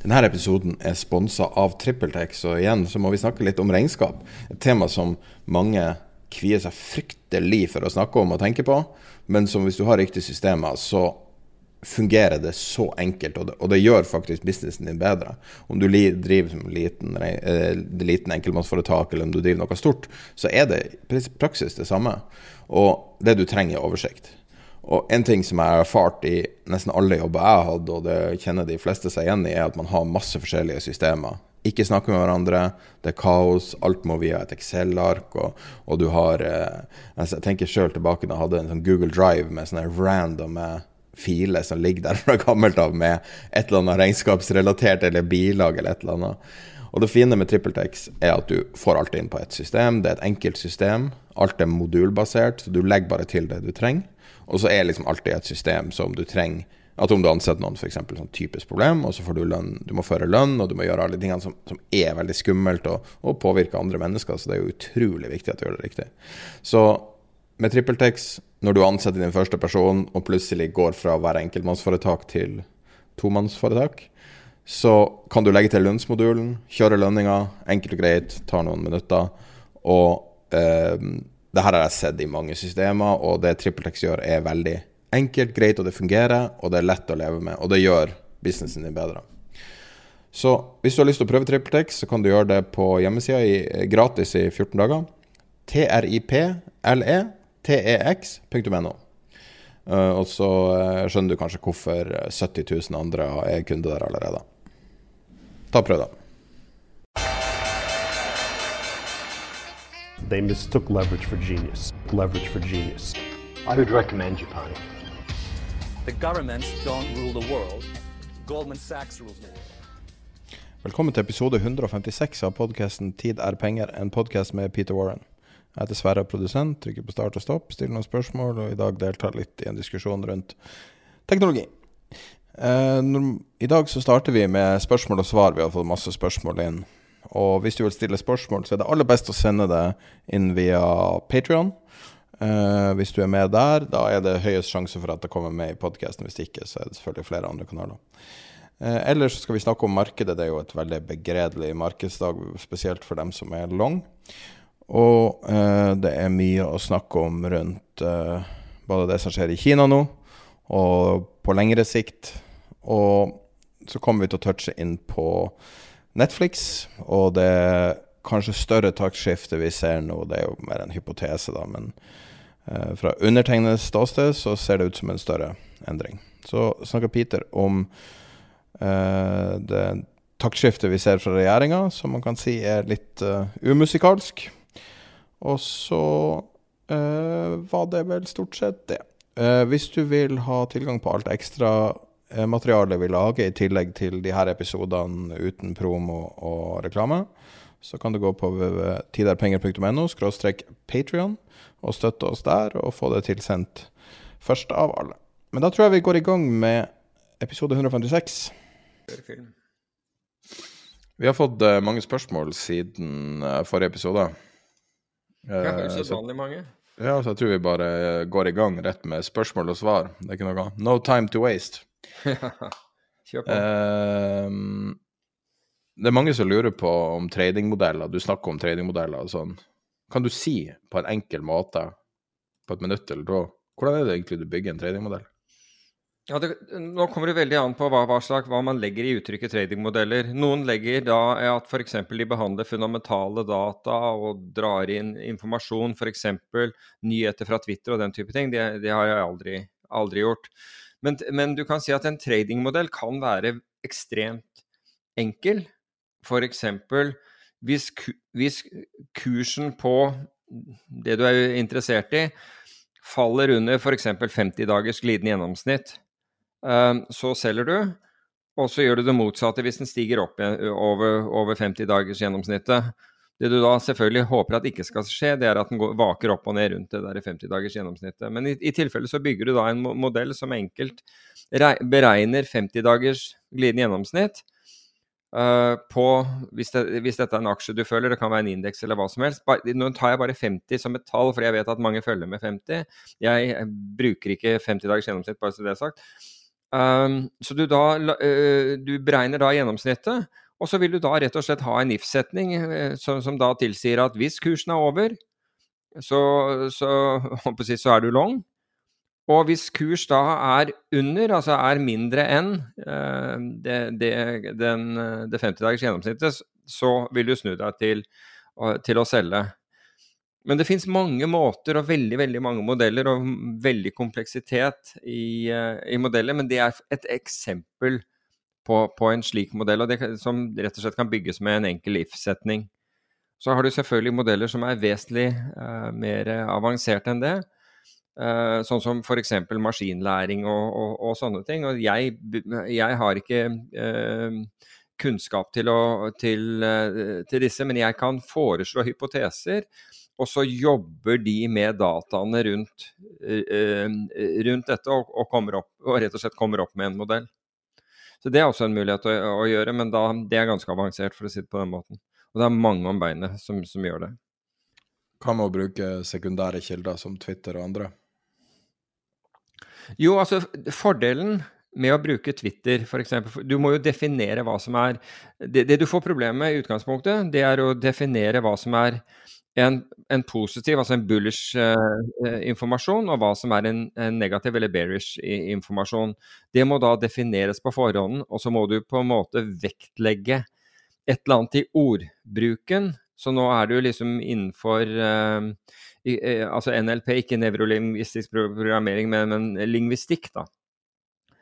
Denne episoden er sponsa av TrippelTex, og igjen så må vi snakke litt om regnskap. Et tema som mange kvier seg fryktelig for å snakke om og tenke på, men som hvis du har riktige systemer, så fungerer det så enkelt, og det, og det, gjør faktisk businessen din bedre. Om du driver som liten, eh, liten enkeltmannsforetak, eller om du driver noe stort, så er det praksis det samme. Og det du trenger, er oversikt. Og en ting som jeg har erfart i nesten alle jobber jeg har hatt, og det kjenner de fleste seg igjen i, er at man har masse forskjellige systemer. Ikke snakke med hverandre, det er kaos, alt må via et Excel-ark, og, og, du har eh, altså Jeg tenker sjøl tilbake da jeg hadde en sånn Google Drive med sånne random filer som ligger der fra gammelt av med et eller annet regnskapsrelatert eller bilag eller et eller annet. Og det fine med TrippelTex er at du får alt inn på ett system. Det er et enkelt system. Alt er modulbasert, så du legger bare til det du trenger. Og så er liksom alltid et system som du trenger At om du ansetter noen, f.eks. sånn typisk problem, og så får du lønn Du må føre lønn, og du må gjøre alle de tingene som, som er veldig skummelt og, og påvirker andre mennesker. Så det er jo utrolig viktig at du gjør det riktig. Så med TrippelTex, når du ansetter din første person, og plutselig går fra å være enkeltmannsforetak til tomannsforetak, så kan du legge til lønnsmodulen, kjøre lønninga, enkelt og greit, tar noen minutter. Og eh, det her har jeg sett i mange systemer, og det TrippelTex gjør, er veldig enkelt, greit, og det fungerer, og det er lett å leve med. Og det gjør businessen din bedre. Så hvis du har lyst til å prøve TrippelTex, så kan du gjøre det på hjemmesida gratis i 14 dager. trippletex.no. Uh, og så uh, skjønner du kanskje hvorfor 70 000 andre er kunder der allerede. Ta prøv, da. They mistook leverage for genius. Leverage for genius. I would recommend Japan. The governments don't rule the world. Goldman Sachs rules the world. Velkommen til episode 156 av podkasten 'Tid er penger', en podkast med Peter Warren. Jeg heter Sverre, produsent, trykker på start og stopp, stiller noen spørsmål, og i dag deltar litt i en diskusjon rundt teknologi. Eh, I dag så starter vi med spørsmål og svar. Vi har fått masse spørsmål inn og hvis du vil stille spørsmål, så er det aller best å sende det inn via Patrion. Uh, hvis du er med der, da er det høyest sjanse for at det kommer med i podkasten. Hvis ikke, så er det selvfølgelig flere andre kanaler. Uh, ellers skal vi snakke om markedet. Det er jo et veldig begredelig markedsdag, spesielt for dem som er long. Og uh, det er mye å snakke om rundt både det som skjer i Kina nå, og på lengre sikt. Og så kommer vi til å touche inn på Netflix, og det kanskje større taktskiftet vi ser nå, det er jo mer en hypotese, da, men eh, fra undertegnedes ståsted så ser det ut som en større endring. Så snakker Peter om eh, det taktskiftet vi ser fra regjeringa, som man kan si er litt eh, umusikalsk. Og så uh, var det vel stort sett det. Uh, hvis du vil ha tilgang på alt ekstra Eh, materialet vi lager, i tillegg til de her episodene uten promo og reklame, så kan du gå på tiderpenger.no patrion og støtte oss der og få det tilsendt først av alle. Men da tror jeg vi går i gang med episode 156. Vi har fått uh, mange spørsmål siden uh, forrige episode. Uh, ja, usedvanlig mange. Ja, så jeg tror vi bare går i gang rett med spørsmål og svar. Det er ikke noe No time to waste. Kjør på. Uh, det er mange som lurer på om tradingmodeller. Du snakker om tradingmodeller og sånn. Kan du si på en enkel måte, på et minutt eller to, hvordan er det egentlig du bygger en tradingmodell? Ja, det, Nå kommer det veldig an på hva, hva, slags, hva man legger i uttrykket tradingmodeller. Noen legger da at f.eks. de behandler fundamentale data og drar inn informasjon, f.eks. nyheter fra Twitter og den type ting. Det, det har jeg aldri, aldri gjort. Men, men, du kan si at en tradingmodell kan være ekstremt enkel. F.eks. Hvis, hvis kursen på det du er interessert i, faller under f.eks. 50 dagers glidende gjennomsnitt, Ehm, så selger du, og så gjør du det motsatte hvis den stiger opp over, over 50 dagers gjennomsnittet. Det du da selvfølgelig håper at ikke skal skje, det er at den går, vaker opp og ned rundt det der 50 dagers gjennomsnittet. Men i, i tilfelle så bygger du da en modell som enkelt beregner 50 dagers glidende gjennomsnitt. Uh, på, hvis, det, hvis, dette er en aksje du følger, det kan være en indeks eller hva som helst. Nå tar jeg bare 50 som et tall, for jeg vet at mange følger med 50. Jeg bruker ikke 50 dagers gjennomsnitt, bare så det er sagt. Um, så du, da, uh, du beregner da gjennomsnittet, og så vil du da rett og slett ha en if-setning uh, som, som, da tilsier at hvis kursen er over, så, så, så, er du long. Og hvis kurs da er under, altså er mindre enn uh, det, det, det 50 dagers gjennomsnittet, så vil du snu deg til, til å selge. Men det fins mange måter og veldig veldig mange modeller og veldig kompleksitet i, uh, i modeller. Men det er et eksempel på, på en slik modell, og det, som rett og slett kan bygges med en enkel if-setning. Så har du selvfølgelig modeller som er vesentlig uh, mer avansert enn det. Uh, sånn som f.eks. maskinlæring og, og, og, sånne ting. Og jeg, jeg har ikke kunnskap til, å, til, til, disse, men jeg kan foreslå hypoteser og så jobber de med dataene rundt, uh, rundt dette og, og, opp, og, rett og slett kommer opp med en modell. Så Det er også en mulighet å, å gjøre, men da, det er ganske avansert, for å si det på den måten. Og det er mange om beinet som, som gjør det. Hva med å bruke sekundære kilder som Twitter og andre? Jo, altså fordelen med å bruke Twitter, f.eks. Du må jo definere hva som er det, det, du får problemet med i utgangspunktet, det er å definere hva som er en, en, positiv, altså en bullish eh, informasjon, og hva som er en, en, negativ eller bearish informasjon. Det må da defineres på forhånd, og så må du på en måte vektlegge et eller annet i ordbruken. Så nå er du liksom innenfor eh, i, eh, altså NLP, ikke nevrolingvistisk programmering, men, men, lingvistikk, da.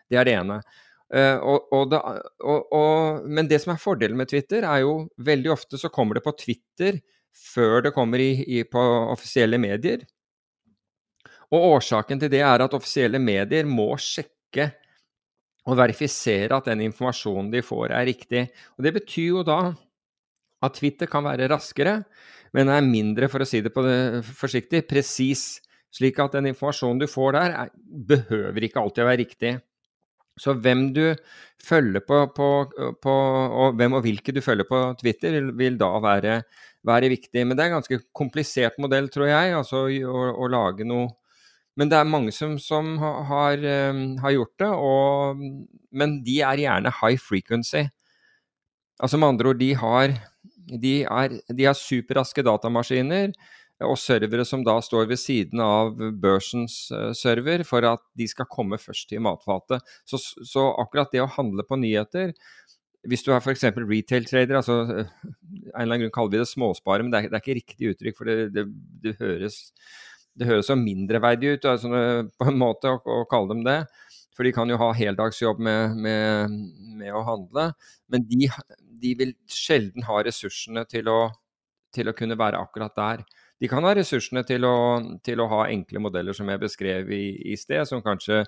Det er det ene. Og, og da, og, men det som er fordelen med Twitter, er jo veldig ofte så kommer det på Twitter før det kommer i, i, på offisielle medier. Og årsaken til det er at offisielle medier må sjekke og verifisere at den informasjonen de får, er riktig. Og Det betyr jo da at Twitter kan være raskere, men er mindre, for å si det, det forsiktig, presis. Slik at den informasjonen du får der, er, behøver ikke alltid å være riktig. Så hvem du følger på, på, på, og hvem og hvilke du følger på Twitter, vil da være være viktig. Men det er en ganske komplisert modell, tror jeg, altså å, å lage noe Men det er mange som, som har, um, har, gjort det, og, men de er gjerne high frequency. Altså med andre ord, de har, de er, de har superraske datamaskiner og servere som da står ved siden av børsens uh, server for at de skal komme først til matfatet. Så, så, akkurat det å handle på nyheter hvis du har f.eks. retail-trader, altså eh, en eller annen grunn kaller vi det småspare, men det er, det er ikke riktig uttrykk, for det, det, det høres det høres så mindreverdig ut altså, på en måte å, å, kalle dem det. For de kan jo ha heldagsjobb med, med, med å handle. Men de, de, vil sjelden ha ressursene til å, til å, kunne være akkurat der. De kan ha ressursene til å, til å ha enkle modeller som jeg beskrev i, i sted, som kanskje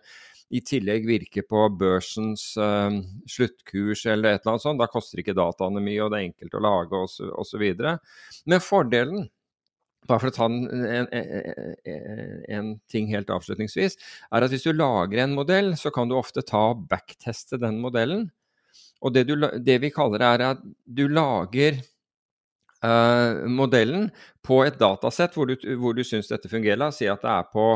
i tillegg virke på børsens uh, sluttkurs eller et eller annet sånt. Da koster ikke dataene mye, og det er enkelt å lage osv. Men fordelen bare for å ta en, en, en, ting helt avslutningsvis, er at hvis du lager en modell, så kan du ofte ta og backteste den modellen. Og det, du, det vi kaller det, er at du lager uh, modellen på et datasett hvor du, hvor du syns dette fungerer. Si at det er på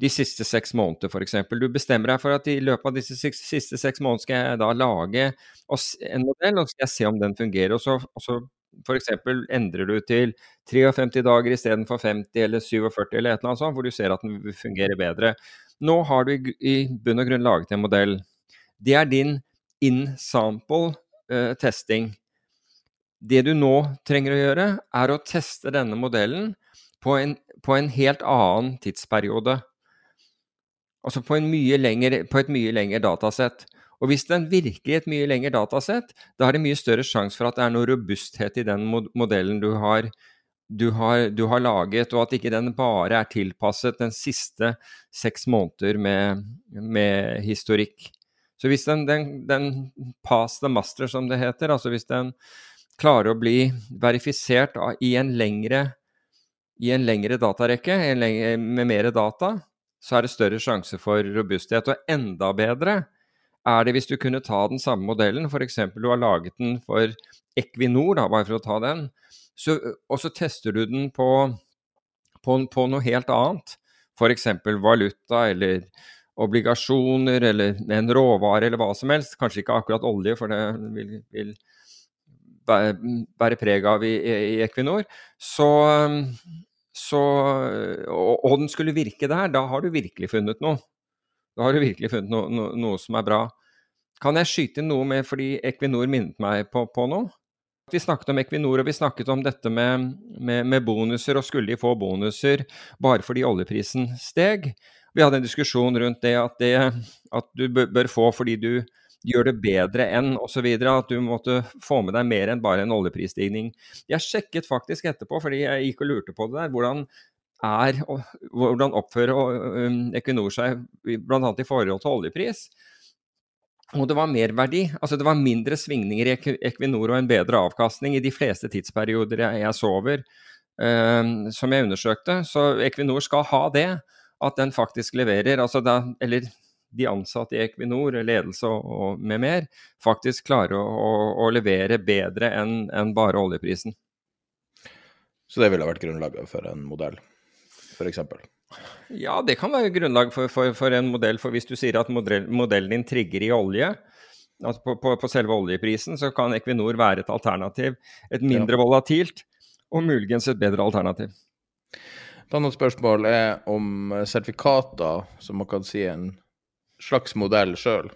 de siste seks måneder, f.eks. Du bestemmer deg for at i løpet av disse siste seks månedene skal jeg da lage en modell, og skal jeg se om den fungerer. Og så, og så F.eks. endrer du til 53 dager istedenfor 50 eller 47 eller et eller annet sånt, hvor du ser at den fungerer bedre. Nå har du i bunn og grunn laget en modell. Det er din in-sample uh, testing. Det du nå trenger å gjøre, er å teste denne modellen på en, på en helt annen tidsperiode. Altså på, lengre, på, et mye lengre datasett. Og hvis den virker i et mye lengre datasett, da er det mye større sjanse for at det er noe robusthet i den modellen du har, du har, du har laget, og at ikke den bare er tilpasset den siste seks måneder med, med historikk. Så hvis den, den, den pass the master, som det heter, altså hvis den klarer å bli verifisert i en lengre, i en lengre datarekke en lengre, med mer data, så er det større sjanse for robusthet. Og enda bedre er det hvis du kunne ta den samme modellen, f.eks. du har laget den for Equinor, da, bare for å ta den, så, og så tester du den på, på, på noe helt annet, f.eks. valuta eller obligasjoner eller en råvare eller hva som helst, kanskje ikke akkurat olje, for det vil, vil bære preg av i, i Equinor, så, så og, og, den skulle virke der, da har du virkelig funnet noe. Da har du virkelig funnet noe, no, noe som er bra. Kan jeg skyte inn noe med fordi Equinor minnet meg på, på noe? Vi snakket om Equinor og vi snakket om dette med, med, med, bonuser, og skulle de få bonuser bare fordi oljeprisen steg? Vi hadde en diskusjon rundt det at, det, at du bør få fordi du gjør det bedre enn osv. At du måtte få med deg mer enn bare en oljeprisstigning. Jeg sjekket faktisk etterpå, fordi jeg gikk og lurte på det der. Hvordan er, hvordan oppfører um, Equinor seg bl.a. i forhold til oljepris? Og det var merverdi. Altså det var mindre svingninger i Equinor og en bedre avkastning i de fleste tidsperioder jeg, jeg sover, um, som jeg undersøkte. Så Equinor skal ha det, at den faktisk leverer. Altså da, eller de ansatte i Equinor, ledelse og, med mer, faktisk klarer å, å, å levere bedre enn en bare oljeprisen. Så det ville vært grunnlaget for en modell, f.eks.? Ja, det kan være grunnlag for, for, for, en modell. For hvis du sier at modell, modellen din trigger i olje, altså på, på, på, selve oljeprisen, så kan Equinor være et alternativ. Et mindre ja. volatilt og muligens et bedre alternativ. Et annet spørsmål er om sertifikater, som man kan si en slags modell sjøl.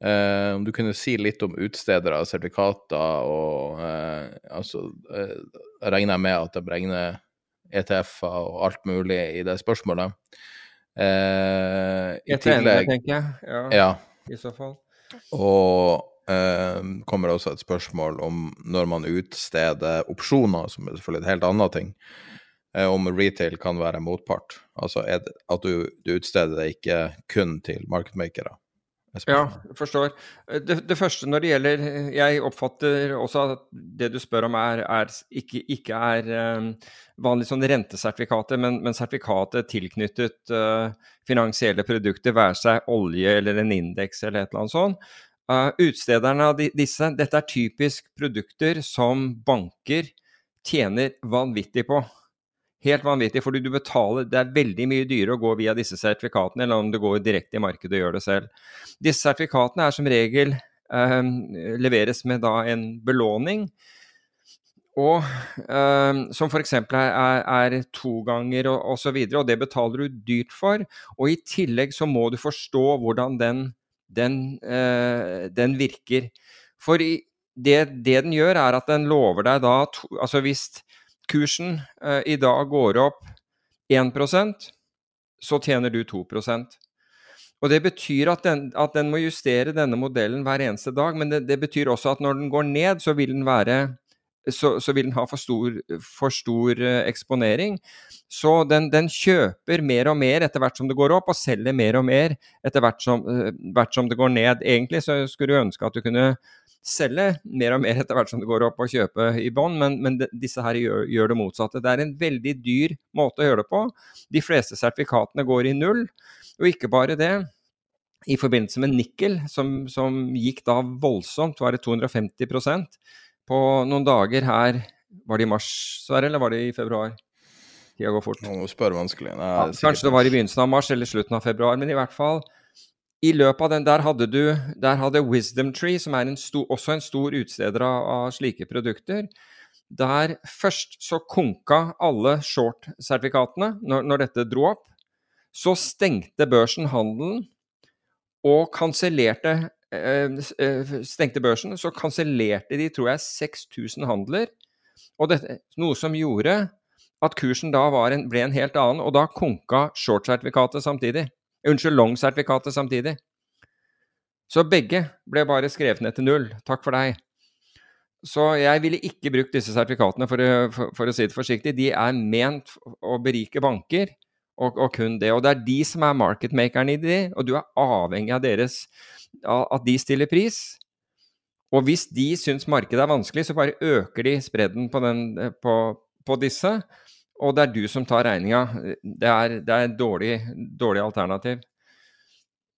Eh, om du kunne si litt om utstedere av sertifikater, og uh, altså uh, regner jeg med at de regner ETF-er og alt mulig i det spørsmålet. Uh, I ETN, tillegg tenker jeg. Ja, ja. I så fall. Og uh, kommer også et spørsmål om når man utsteder opsjoner, som er selvfølgelig et helt annet ting. Eh, om retail kan være motpart. Altså det, at du, du, utsteder det ikke kun til markedmakere. Ja, forstår. Det, det, første når det gjelder Jeg oppfatter også at det du spør om er, er ikke, ikke, er um, vanlig sånn rentesertifikater, men, men sertifikatet tilknyttet uh, finansielle produkter, være seg olje eller en indeks eller et eller annet sånt. Uh, utstederne av de, disse, dette er typisk produkter som banker tjener vanvittig på. Helt vanvittig, fordi du betaler Det er veldig mye dyrere å gå via disse sertifikatene enn om du går direkte i markedet og gjør det selv. Disse sertifikatene er som regel eh, leveres med da en belåning. Og eh, som f.eks. Er, er to ganger og osv., og, så videre, og det betaler du dyrt for. Og i tillegg så må du forstå hvordan den, den, eh, den virker. For i, det, det, den gjør, er at den lover deg da to, Altså hvis kursen eh, i dag går opp 1% så tjener du 2% og Det betyr at den, at den, må justere denne modellen hver eneste dag, men det, det, betyr også at når den går ned, så vil den, være, så, så vil den ha for stor, for stor uh, eksponering. Så den, den, kjøper mer og mer etter hvert som det går opp, og selger mer og mer etter hvert som, uh, hvert som det går ned. Egentlig så skulle du ønske at du kunne selge mer og mer etter hvert som det går opp, og kjøpe i bånn, men, men de, disse her gjør, gjør, det motsatte. Det er en veldig dyr måte å gjøre det på. De fleste sertifikatene går i null, og ikke bare det. I forbindelse med nikkel, som, som gikk da voldsomt, var det 250 på noen dager her Var det i mars, Sverre, eller var det i februar? Tida går fort. Nå spør vanskelig. Nei, ja, kanskje det var i begynnelsen av mars eller slutten av februar, men i hvert fall i løpet av den der hadde du der hadde Wisdom Tree, som er en stor, også en stor utsteder av, av, slike produkter, der først så konka alle short-sertifikatene når, når, dette dro opp. Så stengte børsen handelen og kansellerte Stengte børsen, så kansellerte de, tror jeg, 6000 handler. Og dette, noe som gjorde at kursen da en, ble en helt annen, og da konka short-sertifikatet samtidig. Unnskyld, long-sertifikatet samtidig. Så begge ble bare skrevet ned til null. Takk for deg. Så jeg ville ikke brukt disse sertifikatene, for, for, for, å si det forsiktig. De er ment å berike banker, og, og, kun det. Og det er de som er marketmakerne i de, og du er avhengig av deres at de stiller pris. Og hvis de syns markedet er vanskelig, så bare øker de spredden på, den, på, på disse. Og det er du som tar regninga. Det er, det er et dårlig, dårlig alternativ.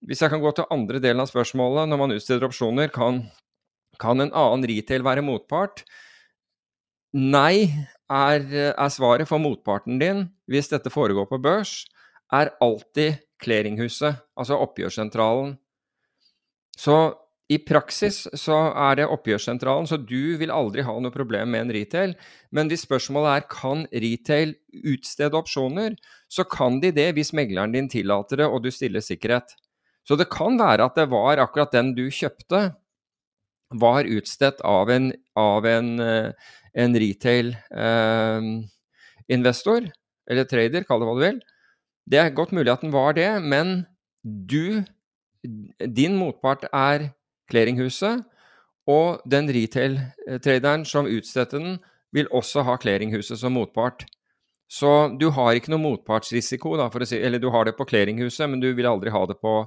Hvis jeg kan gå til andre delen av spørsmålet, når man utsteder opsjoner, kan kan en annen retail være motpart? Nei er, er, svaret for motparten din, hvis dette foregår på børs, er alltid clearinghuset, altså oppgjørssentralen. Så i praksis så er det oppgjørssentralen, så du vil aldri ha noe problem med en retail. Men hvis spørsmålet er kan retail utstede opsjoner, så kan de det hvis megleren din tillater det og du stiller sikkerhet. Så det kan være at det var akkurat den du kjøpte, var utstedt av en, av en, eh, en retail-investor, eh, eller trader, kall det hva du vil. Det er godt mulig at den var det, men du, din motpart er clearinghuset, og den retail-traderen som utstedte den, vil også ha clearinghuset som motpart. Så du har ikke noe motpartsrisiko, da, si, eller du har det på clearinghuset, men du vil aldri ha det på,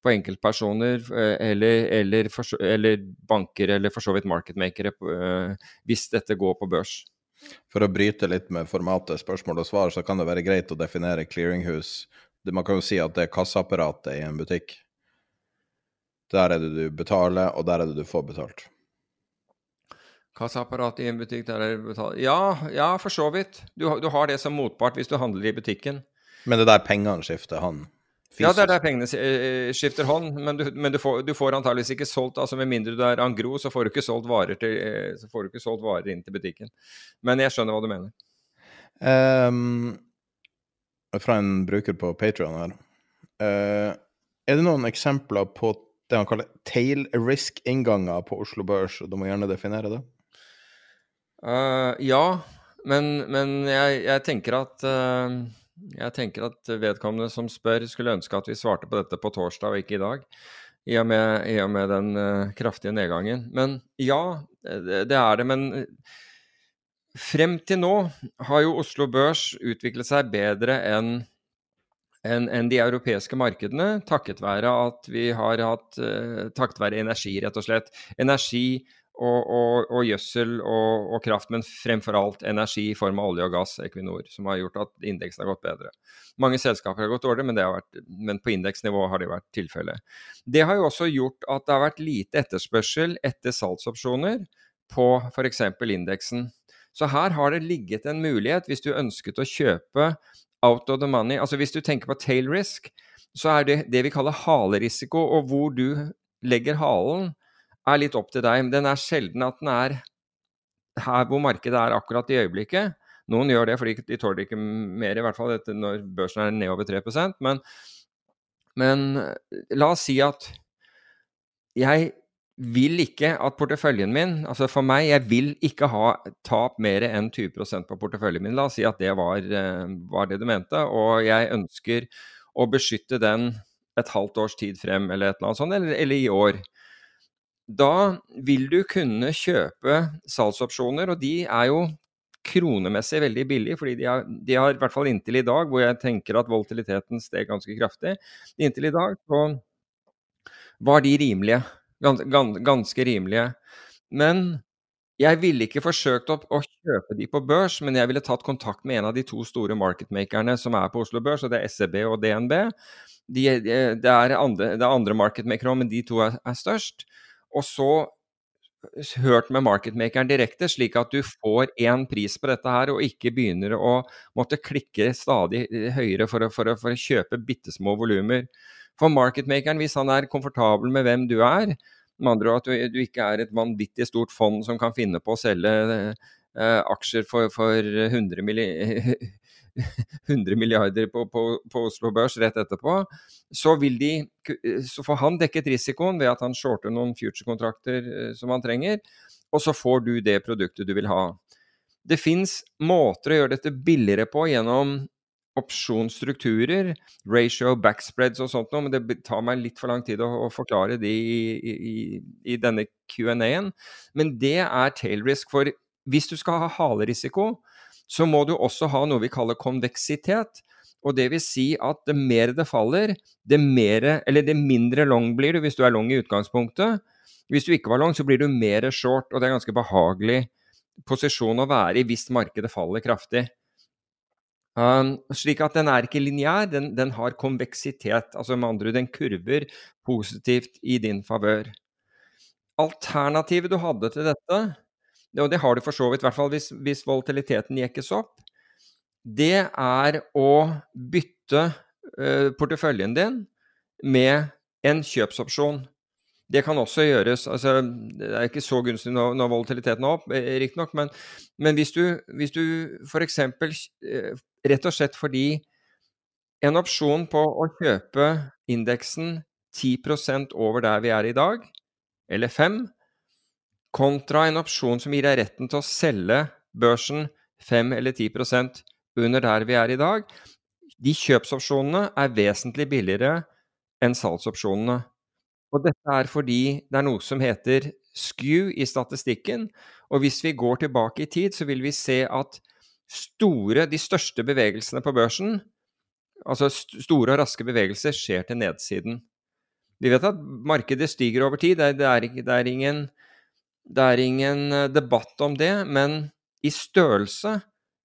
på enkeltpersoner eh, eller, eller, for, eller, banker eller for så vidt marketmakere uh, hvis dette går på børs. For å bryte litt med formatet spørsmål og svar, så kan det være greit å definere clearinghus. Man kan jo si at det er kasseapparatet i en butikk. Der er det du betaler, og der er det du får betalt. Kassaapparat i en butikk der er betalt ja, ja, for så vidt. Du, du, har det som motpart hvis du handler i butikken. Men det er der pengene skifter hånd? Ja, det er der pengene eh, skifter hånd, men, du, men du, får, du, får, antageligvis ikke solgt altså Med mindre du er angro, så får du ikke solgt varer, til, eh, så får du ikke solgt varer inn til butikken. Men jeg skjønner hva du mener. Um, fra en bruker på Patrion her. Uh, er det noen eksempler på det man kaller tail risk-innganger på Oslo Børs? Du må gjerne definere det. Uh, ja, men, men jeg, jeg, tenker at uh, Jeg tenker at vedkommende som spør, skulle ønske at vi svarte på dette på torsdag og ikke i dag. I og med, i og med den uh, kraftige nedgangen. Men ja, det, det, er det. Men frem til nå har jo Oslo Børs utviklet seg bedre enn enn en de europeiske markedene, takket være at vi har hatt Takket være energi, rett og slett. Energi og, og, og gjødsel og, og, kraft, men fremfor alt energi i form av olje og gass, Equinor, som har gjort at indeksen har gått bedre. Mange selskaper har gått dårlig, men, vært, men på indeksnivå har det vært tilfellet. Det har jo også gjort at det har vært lite etterspørsel etter salgsopsjoner på f.eks. indeksen. Så her har det ligget en mulighet, hvis du ønsket å kjøpe out of the money Altså hvis du tenker på tail risk, så er det det vi kaller halerisiko, og hvor du legger halen er litt opp til deg. Den er sjelden at den er her hvor markedet er akkurat i øyeblikket. Noen gjør det fordi de tåler ikke mer, i hvert fall når børsen er nedover 3% men, men la oss si at jeg vil ikke at porteføljen min Altså for meg, jeg vil ikke ha tap mer enn 20 på porteføljen min. La oss si at det var, eh, var det du mente. Og jeg ønsker å beskytte den et halvt års tid frem, eller et eller annet sånt, eller, eller i år da vil du kunne kjøpe salgsopsjoner, og de er jo kronemessig veldig billige, fordi de har, de har, i hvert fall inntil i dag, hvor jeg tenker at volatiliteten steg ganske kraftig, inntil i dag så var de rimelige. Gans, gans, ganske rimelige. Men jeg ville ikke forsøkt å, å, kjøpe de på børs, men jeg ville tatt kontakt med en av de to store marketmakerne som er på Oslo Børs, og det er SEB og DNB. De, det, er andre, det andre marketmakere òg, men de to er, er størst og så hørt med marketmakeren direkte, slik at du får én pris på dette her, og ikke begynner å måtte klikke stadig høyere for å, for å, for å kjøpe bitte små volumer. For marketmakeren, hvis han er komfortabel med hvem du er, med andre ord at du, du, ikke er et vanvittig stort fond som kan finne på å selge eh, aksjer for, for 100, milli 100 milliarder på, på, på, Oslo Børs rett etterpå, så, vil de, så får han dekket risikoen ved at han shorter noen future-kontrakter eh, som han trenger, og så får du det produktet du vil ha. Det fins måter å gjøre dette billigere på gjennom opsjonsstrukturer, ratio, backspreads og sånt noe, men det tar meg litt for lang tid å, å forklare de i, i, i denne Q&A-en. Men det er tail risk. For hvis du skal ha halerisiko, så må du også ha noe vi kaller konveksitet. Og det vil si at det mer det faller, det, mer, det mindre long blir du hvis du er long i utgangspunktet. Hvis du ikke var long, så blir du mer short, og det er en ganske behagelig posisjon å være i hvis markedet faller kraftig. Slik at den er ikke lineær, den, den, har konveksitet. Altså med andre ord, den kurver positivt i din favør. Alternativet du hadde til dette, og det har du for så vidt, i hvert fall hvis, hvis volatiliteten jekkes opp, det er å bytte uh, porteføljen din med en kjøpsopsjon. Det kan også gjøres altså, Det er ikke så gunstig når, når volatiliteten er opp, eh, riktignok, men, men hvis du, hvis du f.eks. Rett og slett fordi en opsjon på å kjøpe indeksen 10% over der vi er i dag, eller 5 kontra en opsjon som gir deg retten til å selge børsen 5 eller 10% under der vi er i dag, de kjøpsopsjonene er vesentlig billigere enn salgsopsjonene. Og dette er fordi det er noe som heter skew i statistikken. Og hvis vi går tilbake i tid, så vil vi se at store, de største bevegelsene på børsen, altså store og raske bevegelser, skjer til nedsiden. Vi vet at markedet stiger over tid, det er, det er, ingen, det er ingen, eh, debatt om det. Men i størrelse,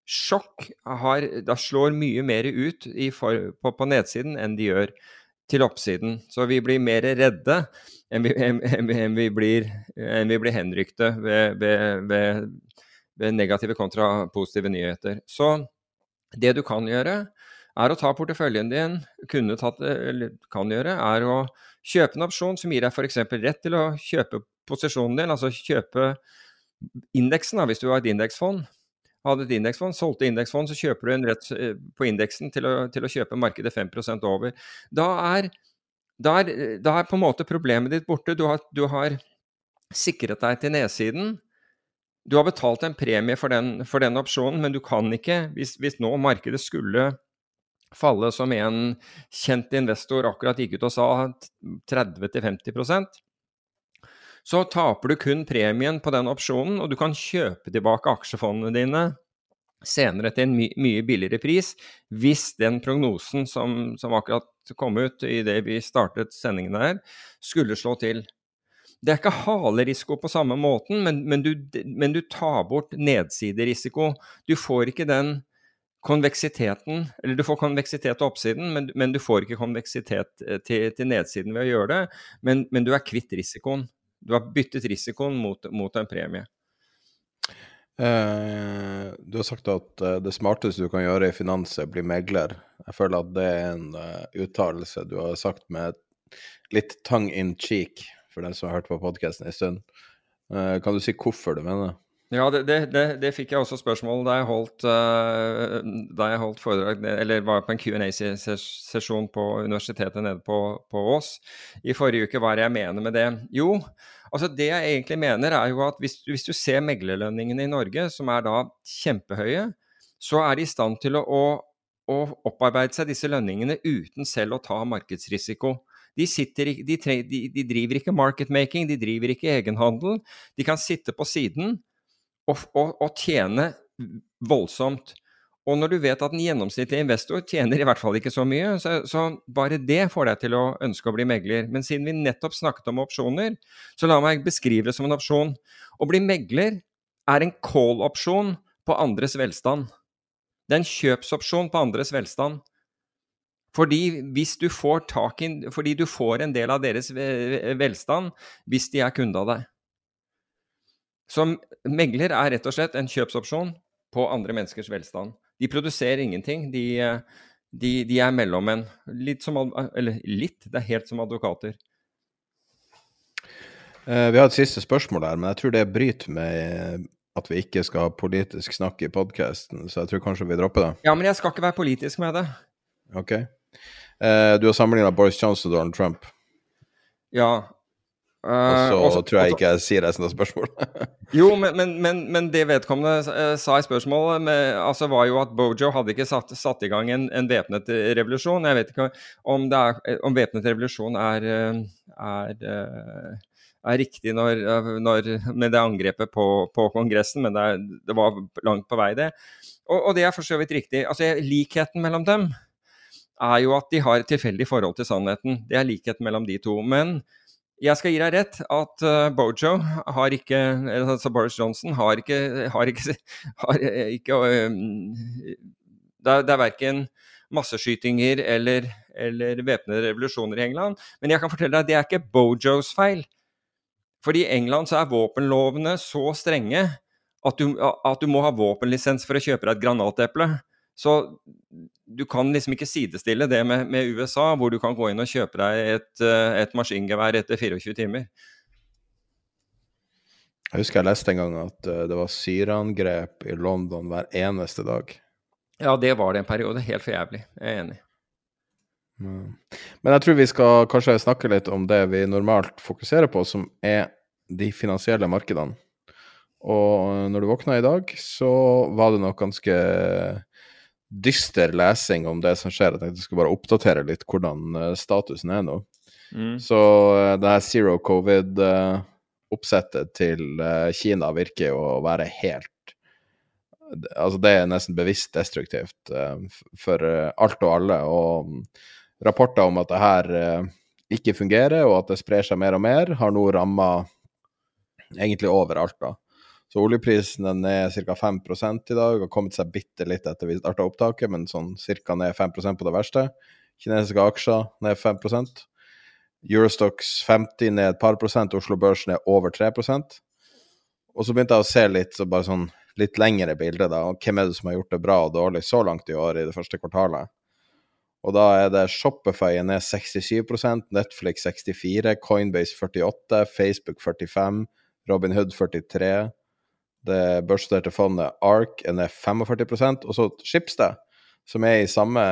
sjokk, har, da slår mye mer ut for, på, på nedsiden enn de gjør til oppsiden. Så vi blir mer redde enn vi, enn, enn vi, blir, enn vi blir, henrykte ved, ved, ved, negative kontra positive nyheter. Så det du kan gjøre, er å ta porteføljen din, kunne tatt, eller kan gjøre, er å kjøpe en opsjon som gir deg f.eks. rett til å kjøpe posisjonen din, altså kjøpe indeksen, hvis du har et indeksfond hadde et indeksfond, solgte indeksfond, så kjøper du en rett eh, på indeksen til, til, å kjøpe markedet 5 over. Da er, da, er, da er, på en måte problemet ditt borte. Du har, du har sikret deg til nedsiden. Du har betalt en premie for den, for den opsjonen, men du kan ikke, hvis, hvis nå markedet skulle falle som en kjent investor akkurat gikk ut og sa 30-50% så taper du kun premien på den opsjonen, og du kan kjøpe tilbake aksjefondene dine senere til en my mye billigere pris, hvis den prognosen som, som akkurat kom ut i det vi startet sendingen her, skulle slå til. Det er ikke halerisiko på samme måten, men, men, du, men du tar bort nedsiderisiko. Du får ikke den konveksiteten Eller du får konveksitet til oppsiden, men, men du får ikke konveksitet eh, til, til, nedsiden ved å gjøre det. Men, du er kvitt risikoen. Du har byttet risikoen mot, mot en premie. Eh, du har sagt at uh, det smarteste du kan gjøre i finans, er å bli megler. Jeg føler at det er en uttalelse du har sagt med litt tongue in cheek, for den som har hørt på podkasten en stund. Uh, kan du si hvorfor du mener det? Ja, det, det, det, fikk jeg også spørsmål da jeg holdt, uh, da jeg holdt foredrag, eller var på en Q&A-sesjon på universitetet nede på, på, Ås i forrige uke. Hva er det jeg mener med det? Jo, altså det jeg egentlig mener er jo at hvis, hvis du ser meglerlønningene i Norge, som er da kjempehøye, så er de i stand til å, å, å opparbeide seg disse lønningene uten selv å ta markedsrisiko. De, sitter, de, de, de driver ikke marketmaking, de driver ikke egenhandel. De kan sitte på siden og, og, og tjene voldsomt. Og når du vet at en gjennomsnittlig investor tjener i hvert fall ikke så mye, så, så, bare det får deg til å ønske å bli megler. Men siden vi nettopp snakket om opsjoner, så la meg beskrive det som en opsjon. Å bli megler er en call-opsjon på andres velstand. Det er en kjøpsopsjon på andres velstand. Fordi, hvis du får tak i, fordi du får en del av deres velstand hvis de er kunde av deg. Så megler er rett og slett en kjøpsopsjon på andre menneskers velstand. De produserer ingenting. De, de, de er mellommenn. Litt som Eller litt, det er helt som advokater. Eh, vi har et siste spørsmål der, men jeg tror det bryter med at vi ikke skal ha politisk snakk i podkasten, så jeg tror kanskje vi dropper det. Ja, men jeg skal ikke være politisk med det. Ok. Eh, du har sammenligna Boris Johnson og Donald Trump, Ja. og Eh, så tror jeg ikke jeg sier resten av spørsmålet. Jo, men, men, men, men det vedkommende eh, sa i spørsmålet, med, altså var jo at Bojo hadde ikke satt, satt i gang en, en væpnet revolusjon. Jeg vet ikke om, det er, om væpnet revolusjon er, er, er riktig når, når, med det angrepet på, på Kongressen, men det, er, det var langt på vei, det. Og, og det er for så vidt riktig. Altså, Likheten mellom dem er jo at de har et tilfeldig forhold til sannheten. Det er likhet mellom de to. Men jeg skal gi deg rett at uh, Bojo har ikke Altså Boris Johnson har ikke Har ikke, har ikke Det er, det er verken masseskytinger eller, eller væpnede revolusjoner i England. Men jeg kan fortelle deg at det er ikke Bojos feil. Fordi i England så er våpenlovene så strenge at du, at du må ha våpenlisens for å kjøpe deg et granateple. Så du kan liksom ikke sidestille det med, med, USA, hvor du kan gå inn og kjøpe deg et, et maskingevær etter 24 timer. Jeg husker jeg leste en gang at uh, det var syreangrep i London hver eneste dag. Ja, det var det en periode. Helt for jævlig. Jeg er enig. Men jeg tror vi skal kanskje snakke litt om det vi normalt fokuserer på, som er de finansielle markedene. Og når du våkna i dag, så var det nok ganske dyster lesing om det som skjer. Jeg tenkte jeg skulle bare oppdatere litt hvordan statusen er nå. Mm. Så det her zero covid-oppsettet til Kina virker jo å være helt Altså, det er nesten bevisst destruktivt for alt og alle. Og rapporter om at det her ikke fungerer, og at det sprer seg mer og mer, har nå ramma egentlig overalt, da. Så oljeprisen er ned ca. 5 i dag, har kommet seg bitte litt etter vi starta opptaket, men sånn ca. ned 5 på det verste. Kinesiske aksjer ned 5% Eurostox 50 ned et par prosent, Oslo Børs ned over 3% Og så begynte jeg å se litt så bare sånn litt lengre bilde, da, og hvem er det som har gjort det bra og dårlig så langt i år i det første kvartalet. Og da er det Shopify ned 67% Netflix 64 Coinbase 48 Facebook 45 Robinhood 43 det børsstuderte fondet ARK er ned 45% og så Schibsted, som er i samme,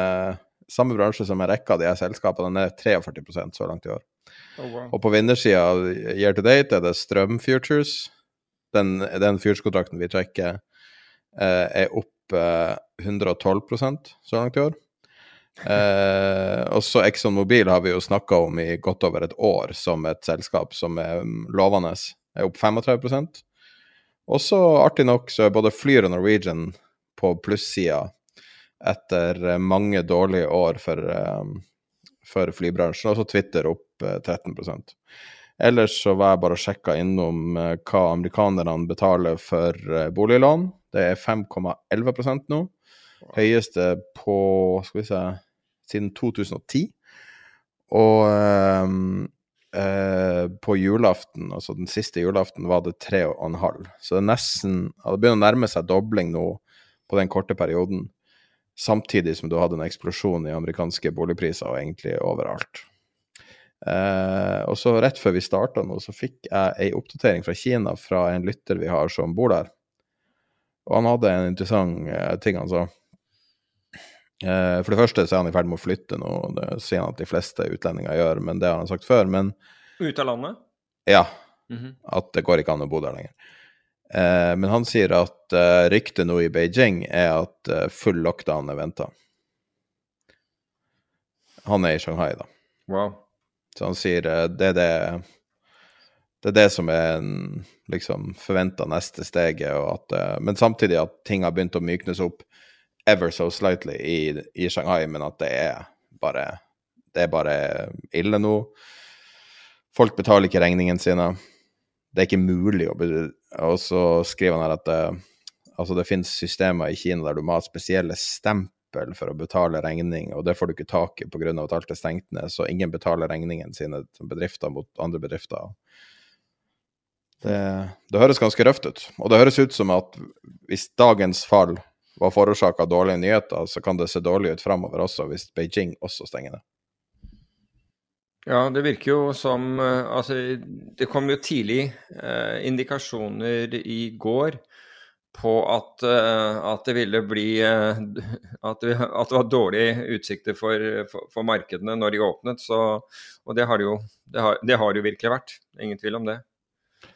samme bransje som en rekke av de her selskapene, er ned 43 så langt i år. Oh, wow. Og på vinnersida year to date er det Strøm Futures. Den, den futurskontrakten vi trekker, eh, er opp eh, 112% så langt i år. Eh, og så Exxon Mobil har vi jo snakka om i godt over et år som et selskap som er lovende. Er opp 35 Og så artig nok så er både Flyr og Norwegian på plussida etter mange dårlige år for, for flybransjen. Og så Twitter opp 13% Ellers så var jeg bare og sjekka innom hva amerikanerne betaler for boliglån. Det er 5,11% nå. Høyeste på skal vi se siden 2010. Og eh, på julaften, altså den siste julaften, var det 3,5. Så det er nesten Det begynner å nærme seg dobling nå på den korte perioden. Samtidig som du hadde en eksplosjon i amerikanske boligpriser, og egentlig overalt. Eh, og så rett før vi starta nå, så fikk jeg ei oppdatering fra Kina fra en lytter vi har som bor der. Og han hadde en interessant eh, ting han sa. Eh, for det første så er han i ferd med å flytte nå, det sier han at de fleste utlendinger gjør, men det har han sagt før. Men Ut av landet? ja, Mm -hmm. at det går ikke an å bo der lenger. Eh, men han sier at eh, ryktet nå i Beijing er at full lockdown er venta. Han er i Shanghai, da. Wow. Så han sier det er det det er det som er en, liksom forventa neste steget, at, men samtidig at ting har begynt å myknes opp ever so slightly i, i Shanghai, men at det er bare det er bare ille nå. Folk betaler ikke regningene sine. Det er ikke mulig å Og så skriver han her at det, altså det finnes systemer i Kina der du må ha spesielle stempel for å betale regning, og det får du ikke tak i pga. at alt er stengt ned, så ingen betaler regningene sine til bedrifter mot andre bedrifter. Det, det høres ganske røft ut. Og det høres ut som at hvis dagens fall var forårsaka av dårlige nyheter, så kan det se dårlig ut framover også, hvis Beijing også stenger ned. Ja, det virker jo som eh, Altså, det kom jo tidlig eh, indikasjoner i går på at, eh, at det ville bli eh, at det, at det var dårlige utsikter for, for, for, markedene når de åpnet. Så, og det har det jo det har, det har jo virkelig vært. Ingen tvil om det.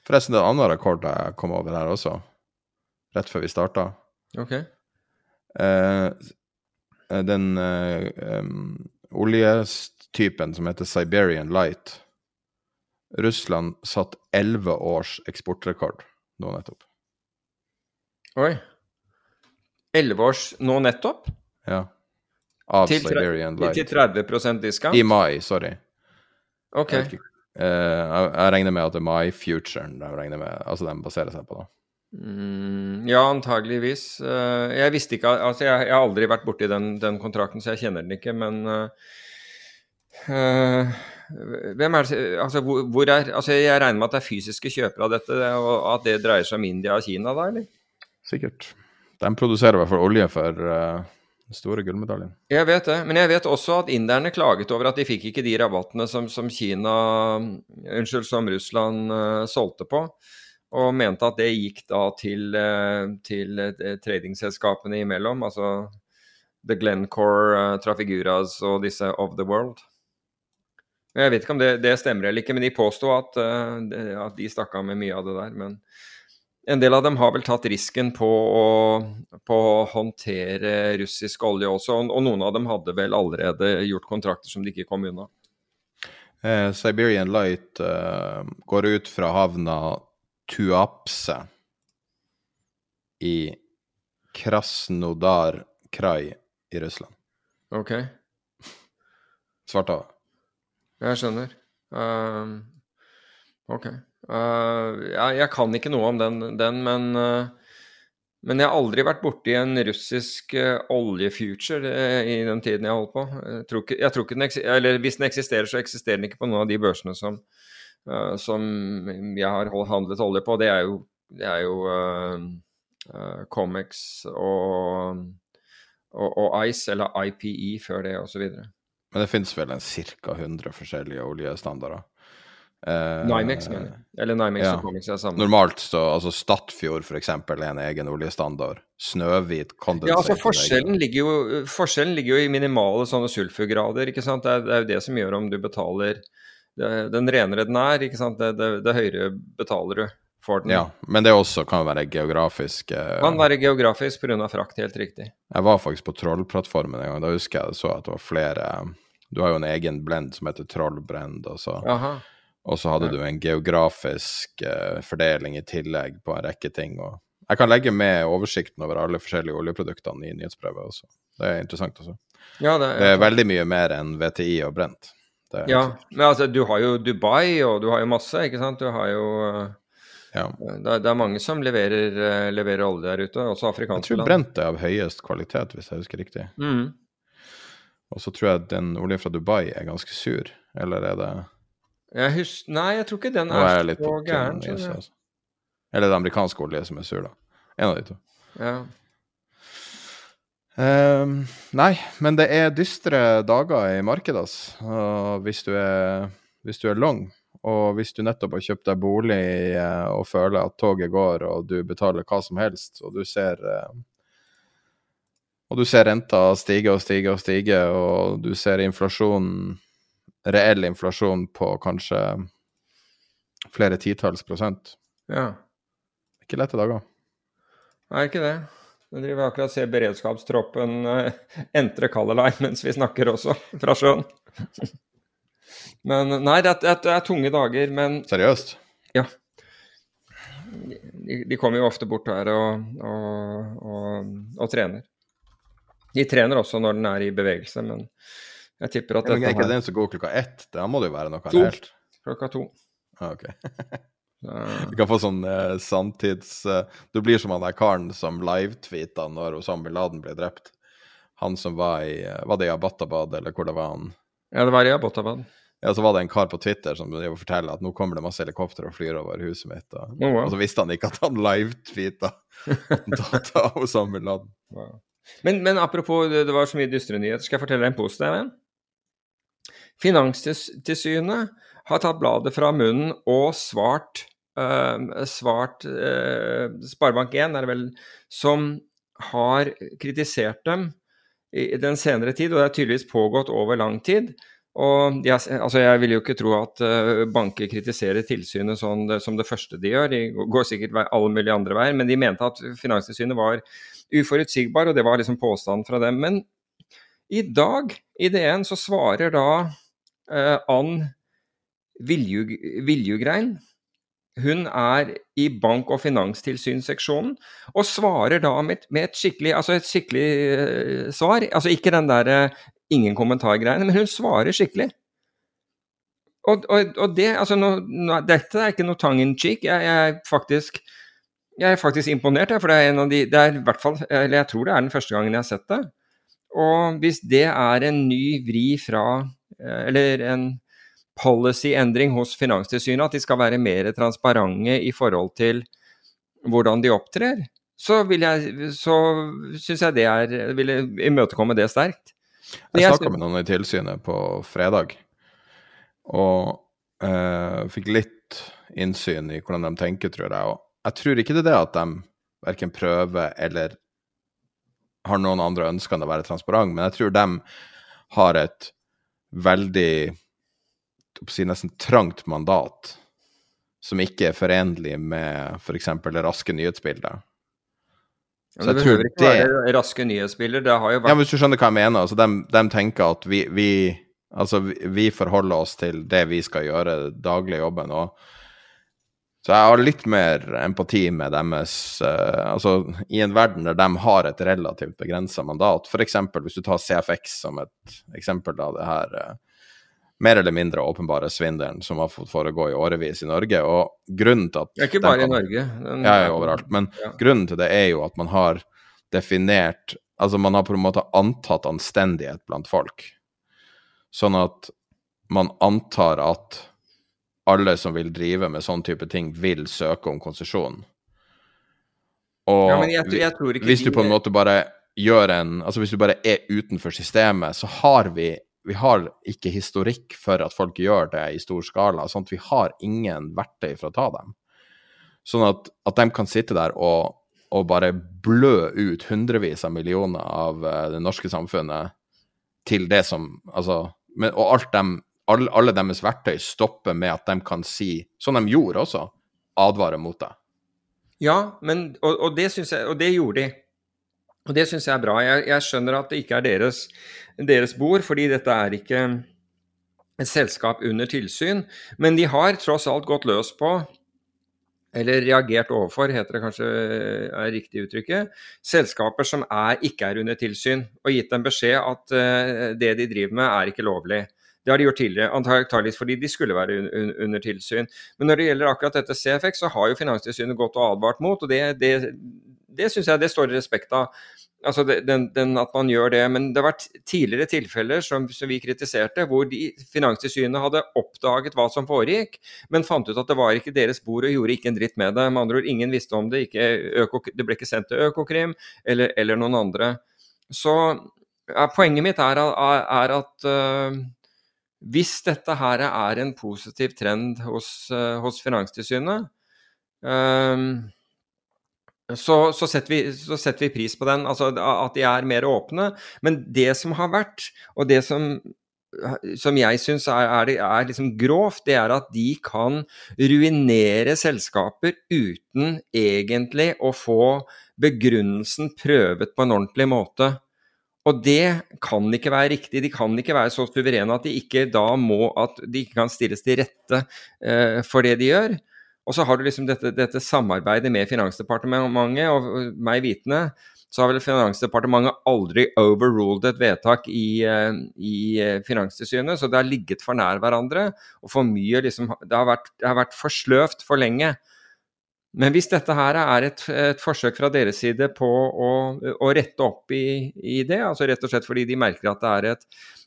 Forresten, det er en annen rekord jeg kom over her også, rett før vi starta. Okay. Eh, den eh, um, oljetypen som heter Siberian Light Russland satt elleve års eksportrekord nå nettopp. Oi. Elleve års nå nettopp? Ja. Av til, Siberian Light. Til 30 discount? I mai, sorry. Ok. Jeg, uh, jeg, jeg, regner med at det er mai-futuren de regner med, altså de baserer seg på. da. Mm, ja, antageligvis. Uh, jeg visste ikke Altså, jeg, jeg har aldri vært borti den, den, kontrakten, så jeg kjenner den ikke, men uh, hvem er det, altså, hvor, hvor, er, altså Jeg regner med at det er fysiske kjøpere av dette, og at det dreier seg om India og Kina, da, eller? Sikkert. De produserer i hvert fall olje for uh, store gullmedaljen. Jeg vet det, men jeg vet også at inderne klaget over at de fikk ikke de rabattene som, som Kina Unnskyld, som Russland uh, solgte på. Og mente at det gikk da til, uh, til tradingselskapene imellom, altså The Glencore, Trafiguras og disse Of the World. Jeg vet ikke om det, det stemmer eller ikke, men de påsto at, at de stakk av med mye av det der. Men en del av dem har vel tatt risken på å, på å håndtere russisk olje også, og, og, noen av dem hadde vel allerede gjort kontrakter som de ikke kom unna. Eh, Siberian Light eh, går ut fra havna Tuapse i Krasnodar Krai i Russland. Ok. Svartehavet. Jeg skjønner. Uh, OK. Uh, jeg, jeg kan ikke noe om den, den men, uh, men jeg har aldri vært borti en russisk uh, oljefuture i den tiden jeg holdt på. Jeg tror ikke, jeg tror ikke den eller Hvis den eksisterer, så eksisterer den ikke på noen av de børsene som, som jeg har handlet olje på. Det er jo, det er jo Comex og, og, og, Ice, eller IPE før det, osv. Men det finnes vel en ca. 100 forskjellige oljestandarder. Eh, Nymex, mener jeg. Eller Nymex ja. og Comex er sammen. Normalt så altså Stadfjord f.eks. er en egen oljestandard. Snøhvit, kondensert Ja, altså forskjellen ligger, jo, forskjellen ligger jo i minimale sånne sulfurgrader, ikke sant. Det er, det er, jo det som gjør om du betaler Den renere den er, sant, det, det høyere betaler du for den. Ja, men det også kan være geografisk eh... Kan være geografisk pga. frakt, helt riktig. Jeg var faktisk på Trollplattformen en gang. Da husker jeg så at det var flere Du har jo en egen blend som heter Trollbrend. og så Og så hadde ja. du en geografisk eh, fordeling i tillegg på en rekke ting. Og jeg kan legge med oversikten over alle forskjellige oljeproduktene i nyhetsbrevet også. Det er interessant også. Ja, det, det, er veldig mye mer enn VTI og brent. Ja, men altså du har jo Dubai, og du har jo masse, ikke sant. Du har jo uh, ja. det, det, er mange som leverer, uh, leverer, olje der ute, også afrikanske land. Jeg tror brent er av høyest kvalitet, hvis jeg husker riktig. Mm. Og så tror jeg den oljen fra Dubai er ganske sur, eller er det jeg husker, nei, jeg tror ikke den er, er så gæren. Altså. Eller det amerikanske olje som er sur, da. En av de to. Ja. Um, nei, men det er dystre dager i markedet, altså. Hvis du er, hvis du er long, og hvis du nettopp har kjøpt deg bolig eh, og føler at toget går, og du betaler hva som helst, og du ser uh, og du ser renta stige og stige og stige, og du ser inflasjonen reell inflasjon på kanskje flere titalls prosent. Ja. Ikke lette dager. Nei, ikke det. Nå driver jeg akkurat og ser beredskapstroppen uh, entre Color Line mens vi snakker også, fra sjøen. men nei, det er, det er, tunge dager, men Seriøst? Ja. De, de kommer jo ofte bort her og, og, og, og trener. De trener også når den er i bevegelse, men jeg tipper at ja, men Er ikke den som går klokka ett? Da må det jo være noe to. helt Klokka to. Ah, ok. Du kan få sånn eh, sanntids Eh, Du blir som han der karen som live-tweeta når Osama bin Laden ble drept. Han som var i uh, Var det i Abbottabad, eller hvor det var han? Ja, det var i Abbottabad. Ja, så var det en kar på Twitter som forteller at nå kommer det masse helikoptre og flyr over huset mitt. Og, oh, wow. og så visste han ikke at han live-tweeta data Osama bin Laden. Wow. Men, men, apropos, det, det var så mye dystre nyheter. Skal jeg fortelle deg en positiv en? Finanstilsynet har tatt bladet fra munnen og svart uh, svart uh, Sparebank1 er det vel, som har kritisert dem i den senere tid, og det har tydeligvis pågått over lang tid. Og jeg, altså jeg vil jo ikke tro at uh, banker kritiserer tilsynet sånn det, som det første de gjør. De går sikkert alle mulige andre veier, men de mente at Finanstilsynet var uforutsigbar, og det var liksom påstanden fra dem. Men i dag, i DN, så svarer da eh, Ann Viljugrein hun er i bank- og finanstilsynsseksjonen og svarer da med, med et skikkelig, altså et skikkelig uh, svar. Altså ikke den der uh, ingen kommentargreiene, men hun svarer skikkelig. Og, og, og det, altså no, no, Dette er ikke noe tongue in cheek. Jeg, jeg, er faktisk, jeg er faktisk imponert, for det er en av de det er i hvert fall, eller Jeg tror det er den første gangen jeg har sett det. Og hvis det er en ny vri fra eh, Eller en policy-endring hos Finanstilsynet, at de skal være mer transparente i forhold til hvordan de opptrer, så, vil jeg, så syns jeg det er Vil imøtekomme det sterkt. Jeg snakka med noen i tilsynet på fredag, og uh, fikk litt innsyn i hvordan de tenker, tror jeg. Og jeg tror ikke det er det at de verken prøver eller har noen andre ønsker enn å være transparent, men jeg tror de har et veldig si, nesten trangt mandat som ikke er forenlig med f.eks. For raske nyhetsbilder. Så det behøver ikke det... være raske nyhetsbilder. Det har jo vært Ja, Hvis du skjønner hva jeg mener. altså De, de tenker at vi, vi, altså, vi, forholder oss til det vi skal gjøre, daglig jobben. og så jeg har litt mer empati med deres uh, Altså, i en verden der de har et relativt begrensa mandat, f.eks. hvis du tar CFX som et eksempel av det her uh, mer eller mindre åpenbare svindelen som har fått foregå i årevis i Norge. Og grunnen til at Det er ikke bare kan, i Norge. Den, ja, overalt. Men ja. grunnen til det er jo at man har definert Altså man har på en måte antatt anstendighet blant folk. Sånn at man antar at alle som vil drive med sånn type ting, vil søke om konsesjon. Og ja, jeg, jeg hvis du på en måte bare gjør en Altså hvis du bare er utenfor systemet, så har vi vi har ikke historikk for at folk gjør det i stor skala. sånn at vi har ingen verktøy for å ta dem. Sånn at, at de kan sitte der og, og, bare blø ut hundrevis av millioner av uh, det norske samfunnet til det som Altså men, Og alt dem, alle, alle deres verktøy stopper med at de kan si, som de gjorde også, advare mot det. Ja, men, og, og, det jeg, og det gjorde de. Og det syns jeg er bra. Jeg, jeg, skjønner at det ikke er deres, deres bord, fordi dette er ikke et selskap under tilsyn. Men de har tross alt gått løs på, eller reagert overfor, heter det kanskje er riktig uttrykket, selskaper som er, ikke er under tilsyn, og gitt dem beskjed at uh, det de driver med, er ikke lovlig. Det har de gjort tidligere, antakeligvis fordi de skulle være un un under tilsyn. Men når det gjelder akkurat dette CFX, så har jo Finanstilsynet gått og advart mot, og det, det, det syns jeg det står i respekt av. Altså den, den, at man gjør det. Men det har vært tidligere tilfeller som, som vi kritiserte, hvor de, Finanstilsynet hadde oppdaget hva som foregikk, men fant ut at det var ikke deres bord og gjorde ikke en dritt med det. Med andre ord, ingen visste om det. Øko, det ble ikke sendt til Økokrim eller, eller noen andre. Så ja, poenget mitt er, er at uh, hvis dette her er en positiv trend hos, uh, hos Finanstilsynet uh, så, så, setter vi, så, setter vi, pris på den, altså at de er mer åpne. Men det som har vært, og det som, som jeg syns er, er, er liksom grovt, det er at de kan ruinere selskaper uten egentlig å få begrunnelsen prøvet på en ordentlig måte. Og det kan ikke være riktig. De kan ikke være så suverene at de ikke da må at de ikke kan stilles til rette eh, for det de gjør. Og så har du liksom dette, dette samarbeidet med Finansdepartementet, og meg vitende så har vel Finansdepartementet aldri overruled et vedtak i, eh, i eh, Finanstilsynet, så det har ligget for nær hverandre. og for mye liksom, Det har vært, det har vært for sløvt for lenge. Men hvis dette her er et, et forsøk fra deres side på å, å rette opp i, i, det, altså rett og slett fordi de merker at det er et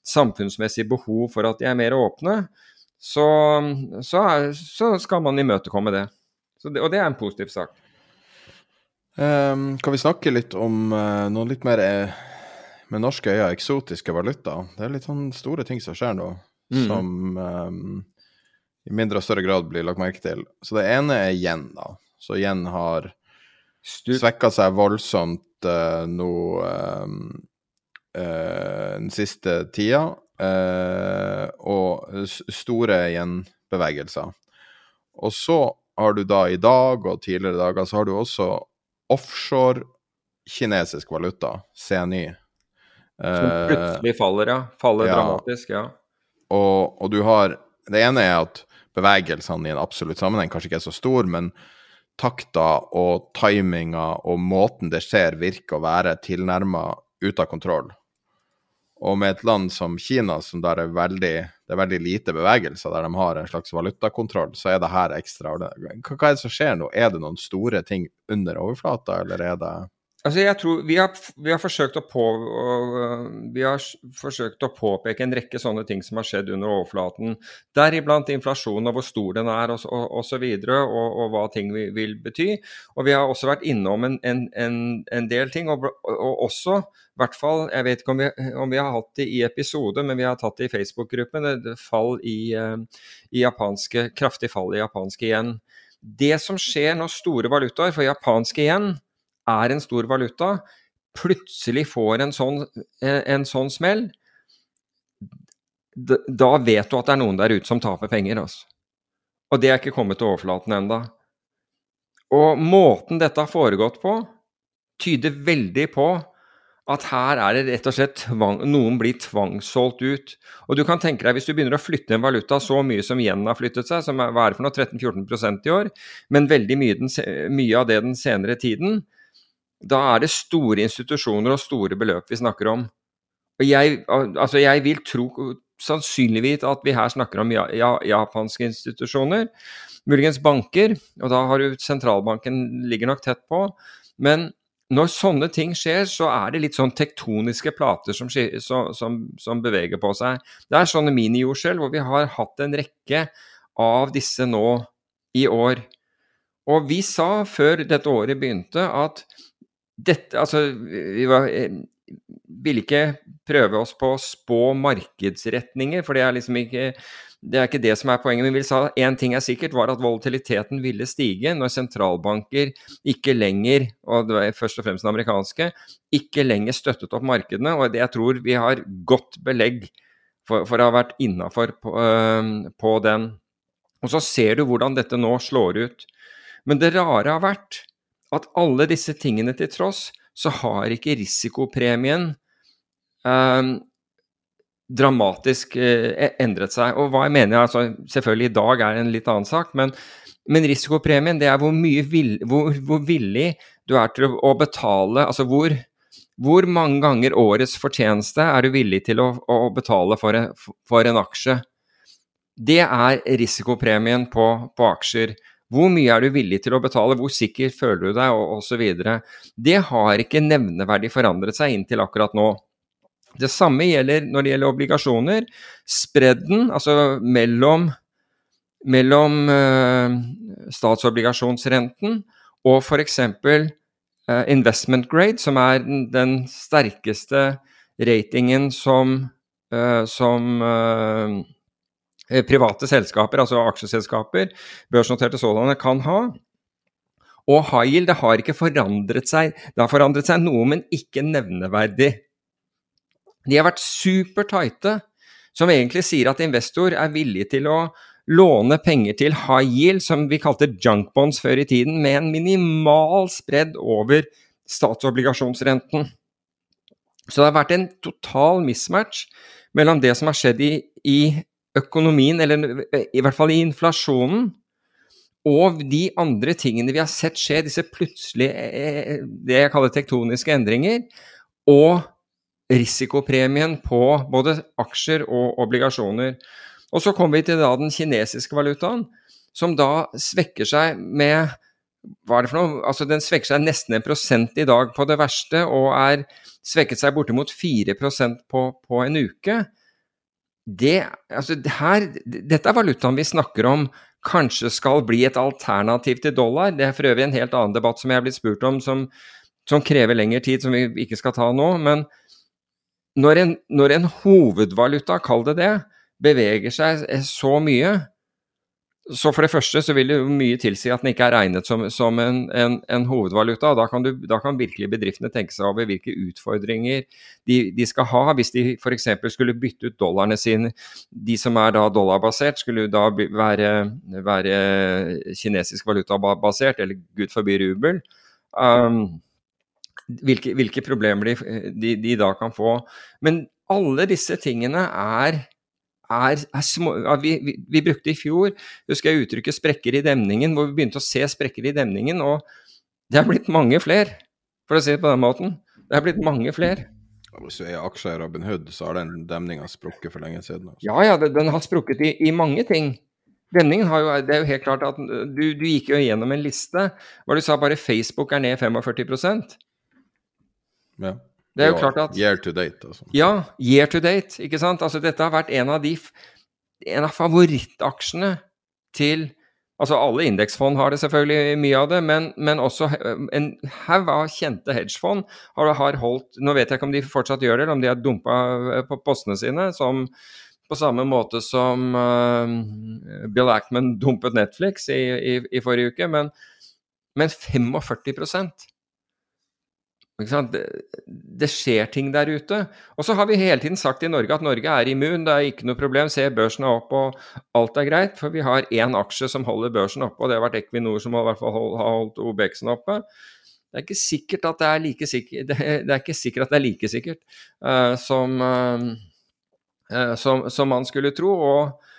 samfunnsmessig behov for at de er mer åpne, så, så, er, så skal man imøtekomme det. det. Og det er en positiv sak. Um, kan vi snakke litt om uh, noe litt mer uh, med norske øyne eksotiske valutaer? Det er litt sånn store ting som skjer nå, mm. som um, i mindre og større grad blir lagt merke til. Så det ene er yen, da. Så igjen har Stup. svekka seg voldsomt uh, nå eh, uh, den siste tida. Uh, og store gjenbevegelser. Og så har du da i dag og tidligere dager så har du også offshore kinesisk valuta, CNY. Som plutselig faller, ja. Faller ja. dramatisk, ja. og, og du har Det ene er at bevegelsene i en absolutt sammenheng kanskje ikke er så stor, men takta og timinga og måten det skjer, virker å være tilnærma ute av kontroll. Og med et land som Kina, som der er veldig, det er veldig lite bevegelser, der de har en slags valutakontroll, så er det her ekstra. Hva er det som skjer nå? Er det noen store ting under overflata, eller er det Altså jeg tror Vi har, vi har, på, vi har forsøkt å påpeke en rekke sånne ting som har skjedd under overflaten. Deriblant inflasjonen og hvor stor den er osv., og, og, så videre, og, og hva ting vil, vil bety. Og vi har også vært innom en, en, en, en del ting. Og, og også, i hvert fall, jeg vet ikke om vi, om vi har hatt det i episode, men vi har tatt det i Facebook-gruppen, fall i, eh, i japanske, kraftig fall i japanske igjen. Det som skjer når store valutaer, for japanske igjen er en stor valuta, plutselig får en sånn, en sånn smell, da vet du at det er noen der ute som taper penger. Altså. Og det er ikke kommet til overflaten enda. Og måten dette har foregått på, tyder veldig på at her er det rett og slett tvang, noen blir tvangssolgt ut. Og du kan tenke deg, hvis du begynner å flytte en valuta så mye som igjen har flyttet seg, som er hva er det for noe, 13-14% i år, men veldig mye, den, mye av det den senere tiden, da er det store institusjoner og store beløp vi snakker om. Og jeg, altså jeg vil tro sannsynligvis at vi her snakker om ja, ja, japanske institusjoner, muligens banker, og da har du sentralbanken ligger nok tett på. Men når sånne ting skjer, så er det litt sånn tektoniske plater som, som, som beveger på seg. Det er sånne minijordskjelv hvor vi har hatt en rekke av disse nå i år. Og vi sa før dette året begynte at dette Altså, vi var, eh, ville ikke prøve oss på å spå markedsretninger, for det er liksom ikke det er ikke det som er poenget. Men vi sa én ting er sikkert, var at volatiliteten ville stige når sentralbanker ikke lenger, og det var først og fremst den amerikanske, ikke lenger støttet opp markedene. Og det jeg tror vi har godt belegg for, for å ha vært innafor på, øh, på den. Og så ser du hvordan dette nå slår ut. Men det rare har vært at alle disse tingene til tross, så har ikke risikopremien eh, dramatisk eh, endret seg. Og hva jeg mener, altså selvfølgelig i dag er det en litt annen sak, men, men risikopremien det er hvor, vill, hvor, hvor villig du er til å, å betale Altså hvor, hvor mange ganger årets fortjeneste er du villig til å, å betale for en, for en aksje? Det er risikopremien på, på aksjer. Hvor mye er du villig til å betale, hvor sikker føler du deg, og osv. Det har ikke nevneverdig forandret seg inntil akkurat nå. Det samme gjelder når det gjelder obligasjoner. Spredden, altså mellom, mellom uh, statsobligasjonsrenten og f.eks. Uh, investment grade, som er den, den sterkeste ratingen som, uh, som private selskaper, altså aksjeselskaper, børsnoterte sådanne, kan ha. Og high yield det har ikke forandret seg. Det har forandret seg noe, men ikke nevneverdig. De har vært supertighte, som egentlig sier at investor er villig til å låne penger til high yield, som vi kalte junk bonds før i tiden, med en minimal spredd over statsobligasjonsrenten. Så det har vært en total mismatch mellom det som har skjedd i, i økonomien, eller i hvert fall i inflasjonen, og de andre tingene vi har sett skje, disse plutselige, det jeg kaller tektoniske endringer, og risikopremien på både aksjer og obligasjoner. Og så kommer vi til da den kinesiske valutaen, som da svekker seg med hva er det for noe? Altså Den svekker seg nesten en prosent i dag på det verste, og er svekket seg bortimot 4% på, på en uke. Det, altså her, dette er valutaen vi snakker om kanskje skal bli et alternativ til dollar. Det er for øvrig en helt annen debatt som jeg er blitt spurt om, som, som krever lengre tid, som vi ikke skal ta nå. Men når en, når en hovedvaluta, kall det det, beveger seg så mye, Så for det første så vil det jo mye tilsi at den ikke er regnet som, som en, en, en, hovedvaluta. Da kan, du, da kan, virkelig bedriftene tenke seg over hvilke utfordringer de, de skal ha hvis de f.eks. skulle bytte ut dollarene sine. De som er da dollarbasert, skulle da være, være kinesisk valutabasert, eller gud forby rubel. Um, hvilke, hvilke, problemer de, de, de da kan få. Men alle disse tingene er er, er små vi, vi, vi, brukte i fjor husker jeg uttrykket 'sprekker i demningen', hvor vi begynte å se sprekker i demningen. Og det er blitt mange flere, for å si det på den måten. Det er blitt mange flere. Hvis du er aksjer i Robin Hood, så har den demninga sprukket for lenge siden. Også. Ja, ja, den har sprukket i, i mange ting. Demningen har jo, det er jo helt klart at du, du gikk jo gjennom en liste hvor du sa bare Facebook er ned 45% Ja. Det er jo klart at Year to date, altså. Ja, year to date, ikke sant. Altså dette har vært en av de en av favorittaksjene til Altså alle indeksfond har det selvfølgelig mye av det, men, men også en haug av kjente hedgefond har, har, holdt Nå vet jeg ikke om de fortsatt gjør det, eller om de har dumpa eh, på postene sine, som på samme måte som uh, Bill Ackman dumpet Netflix i, i, i forrige uke, men, men 45 det, det, skjer ting der ute. Og så har vi hele tiden sagt i Norge at Norge er immun, det er ikke noe problem. Se, børsen er opp og alt er greit. For vi har én aksje som holder børsen oppe, og det har vært Equinor som har, har holdt OBX-en oppe. Det er ikke sikkert at det er like sikkert, det er ikke sikkert, at det er like sikkert uh, som, uh, som, som man skulle tro. Og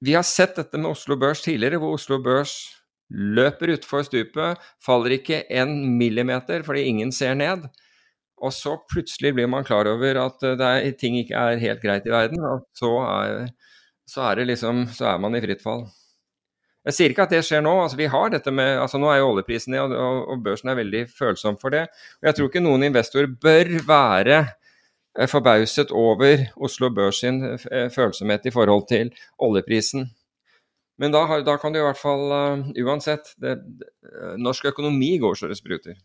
vi har sett dette med Oslo Børs tidligere, hvor Oslo Børs løper utfor stupet, faller ikke en millimeter fordi ingen ser ned. Og så plutselig blir man klar over at eh, er, ting ikke er helt greit i verden, og så er, så er, liksom, så er man i fritt fall. Jeg sier ikke at det skjer nå. altså vi har dette med, altså Nå er jo oljeprisen ned, og, og, børsen er veldig følsom for det. og Jeg tror ikke noen investor bør være eh, forbauset over Oslo Børs sin eh, følsomhet i forhold til oljeprisen. Men da, da, kan du i hvert fall uh, Uansett, det, uh, norsk økonomi går så det spruter.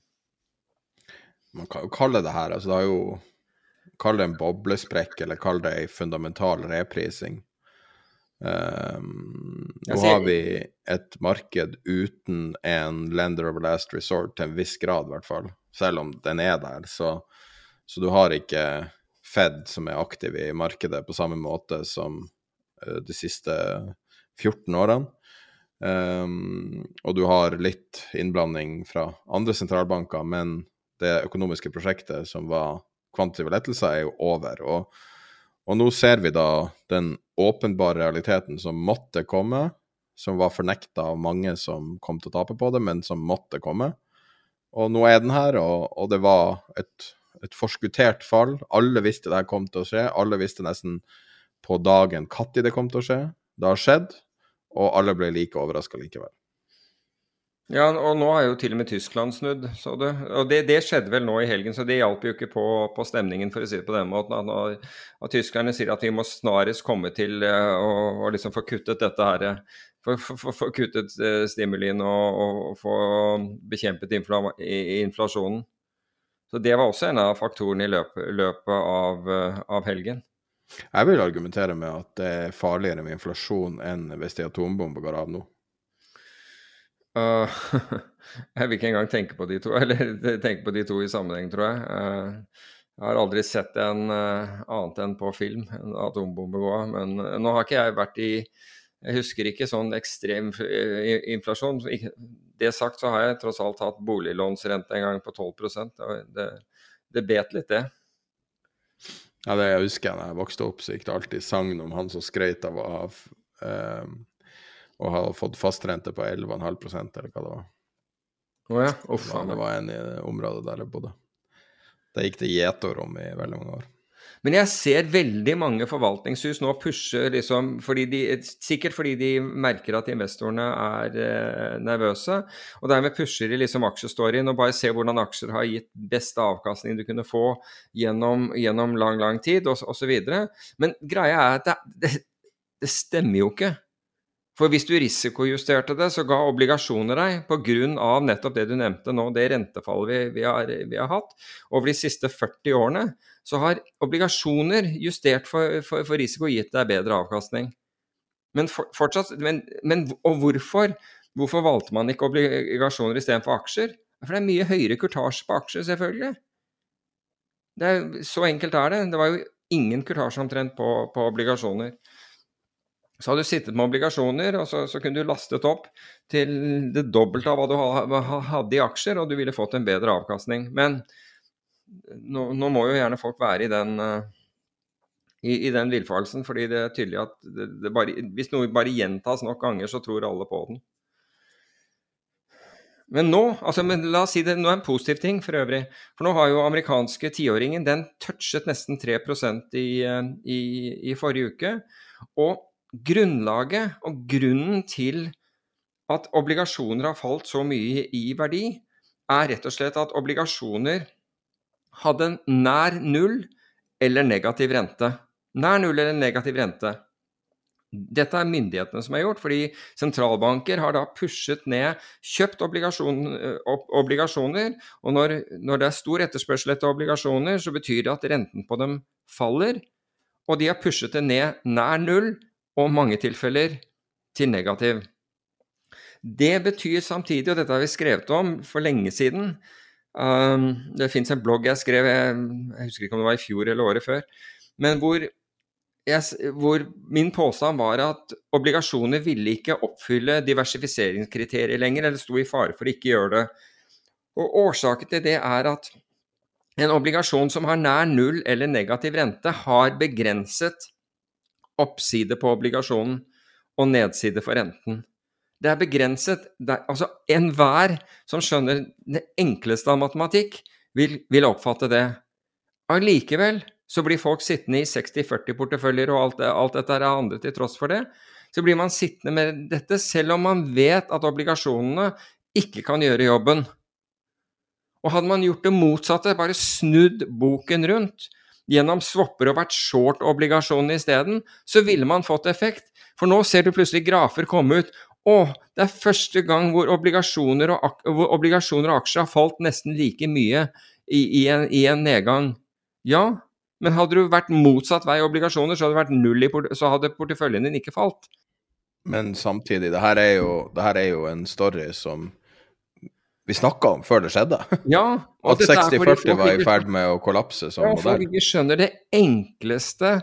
Man kan jo kalle det her altså det er jo Kall det en boblesprekk, eller kall det en fundamental reprising. Um, nå har vi et marked uten en lender of last resort, til en viss grad i hvert fall. Selv om den er der. Så, så du har ikke Fed som er aktiv i markedet på samme måte som uh, de siste 14 årene. Um, og du har litt innblanding fra andre sentralbanker, men det økonomiske prosjektet som var kvantitative lettelser, er jo over. Og, og, nå ser vi da den åpenbare realiteten som måtte komme, som var fornekta av mange som kom til å tape på det, men som måtte komme. Og nå er den her, og, og det var et, et, forskuttert fall. Alle visste det her kom til å skje. Alle visste nesten på dagen når det kom til å skje. Det har skjedd, og alle ble like overraska likevel. Ja, og nå har jo til og med Tyskland snudd, så du. Og det, det, skjedde vel nå i helgen, så det hjalp jo ikke på, på, stemningen, for å si det på den måten. At, når, at tyskerne sier at vi må snarest komme til uh, å liksom få kuttet dette her. Få kuttet uh, stimulien og, og, og, få bekjempet infla, inflasjonen. Så det var også en av faktorene i løpet, løpet av, av helgen. Jeg vil argumentere med at det er farligere med inflasjon enn hvis de atombomber går av nå. Uh, jeg vil ikke engang tenke på de to, eller tenke på de to i sammenheng, tror jeg. Uh, jeg har aldri sett en uh, annet enn på film, en atombombe gå av. Men nå har ikke jeg vært i Jeg husker ikke sånn ekstrem inflasjon. Det sagt så har jeg tross alt hatt boliglånsrente en gang på 12 Det, det bet litt, det. Ja, det jeg husker da jeg vokste opp, så gikk det alltid sagn om han som skrøt av å ha um, å ha fått fastrente på 11,5 eller hva det var. Å oh ja? Uff, det var en i det området der jeg bodde. Det gikk det gjetord om i veldig mange år. Men jeg ser veldig mange forvaltningshus nå pushe liksom, fordi de, Sikkert fordi de merker at investorene er eh, nervøse. Og dermed pusher de liksom aksjestoryen og bare ser hvordan aksjer har gitt beste avkastning du kunne få gjennom, gjennom lang, lang tid, osv. Men greia er at det, det, det stemmer jo ikke. For hvis du risikojusterte det, så ga obligasjoner deg, pga. nettopp det du nevnte nå, det rentefallet vi, vi, har, vi, har, hatt over de siste 40 årene, så har obligasjoner justert for, for, for risiko gitt deg bedre avkastning. Men for, fortsatt men, men, Og hvorfor? Hvorfor valgte man ikke obligasjoner istedenfor aksjer? For det er mye høyere kurtasje på aksjer, selvfølgelig. Er, så enkelt er det. Det var jo ingen kurtasje omtrent på, på obligasjoner. Så hadde du sittet med obligasjoner, og så, så, kunne du lastet opp til det dobbelte av hva du hadde i aksjer, og du ville fått en bedre avkastning. Men nå, nå må jo gjerne folk være i den, uh, i, i den villfarelsen, fordi det er tydelig at det, det bare, hvis noe bare gjentas nok ganger, så tror alle på den. Men nå, altså, men la oss si det, nå er en positiv ting for øvrig. For nå har jo amerikanske tiåringen den touchet nesten 3 i, eh, i, i forrige uke. Og grunnlaget og grunnen til at obligasjoner har falt så mye i verdi, er rett og slett at obligasjoner hadde en nær null eller negativ rente. Nær null eller negativ rente. Dette er myndighetene som har gjort, fordi sentralbanker har da pushet ned, kjøpt obligasjon, obligasjoner. Og når, når, det er stor etterspørsel etter obligasjoner, så betyr det at renten på dem faller. Og de har pushet det ned nær null og mange tilfeller til negativ. Det betyr samtidig, og dette har vi skrevet om for lenge siden um, Det fins en blogg jeg skrev, jeg, jeg, husker ikke om det var i fjor eller året før, men hvor, jeg, hvor min påstand var at obligasjoner ville ikke oppfylle diversifiseringskriterier lenger, eller sto i fare for å ikke gjøre det. Og Årsaken til det er at en obligasjon som har nær null eller negativ rente, har begrenset oppside på obligasjonen og nedside for renten. Det er begrenset. Det er, altså Enhver som skjønner det enkleste av matematikk, vil, vil oppfatte det. Allikevel så blir folk sittende i 60-40-porteføljer og alt, alt dette er andre til tross for det. Så blir man sittende med dette selv om man vet at obligasjonene ikke kan gjøre jobben. Og hadde man gjort det motsatte, bare snudd boken rundt, gjennom swapper og vært short obligasjonene isteden, så ville man fått effekt. For nå ser du plutselig grafer komme ut. Å, det er første gang hvor obligasjoner og, hvor obligasjoner og aksjer har falt nesten like mye i, i, en, i, en, nedgang. Ja, men hadde du vært motsatt vei obligasjoner, så hadde, null i så hadde porteføljen din ikke falt. Men samtidig, det her er jo, det her er jo en story som vi snakka om før det skjedde. Ja, at 60-40 var i ferd med å kollapse som ja, modell. Folk ikke skjønner det enkleste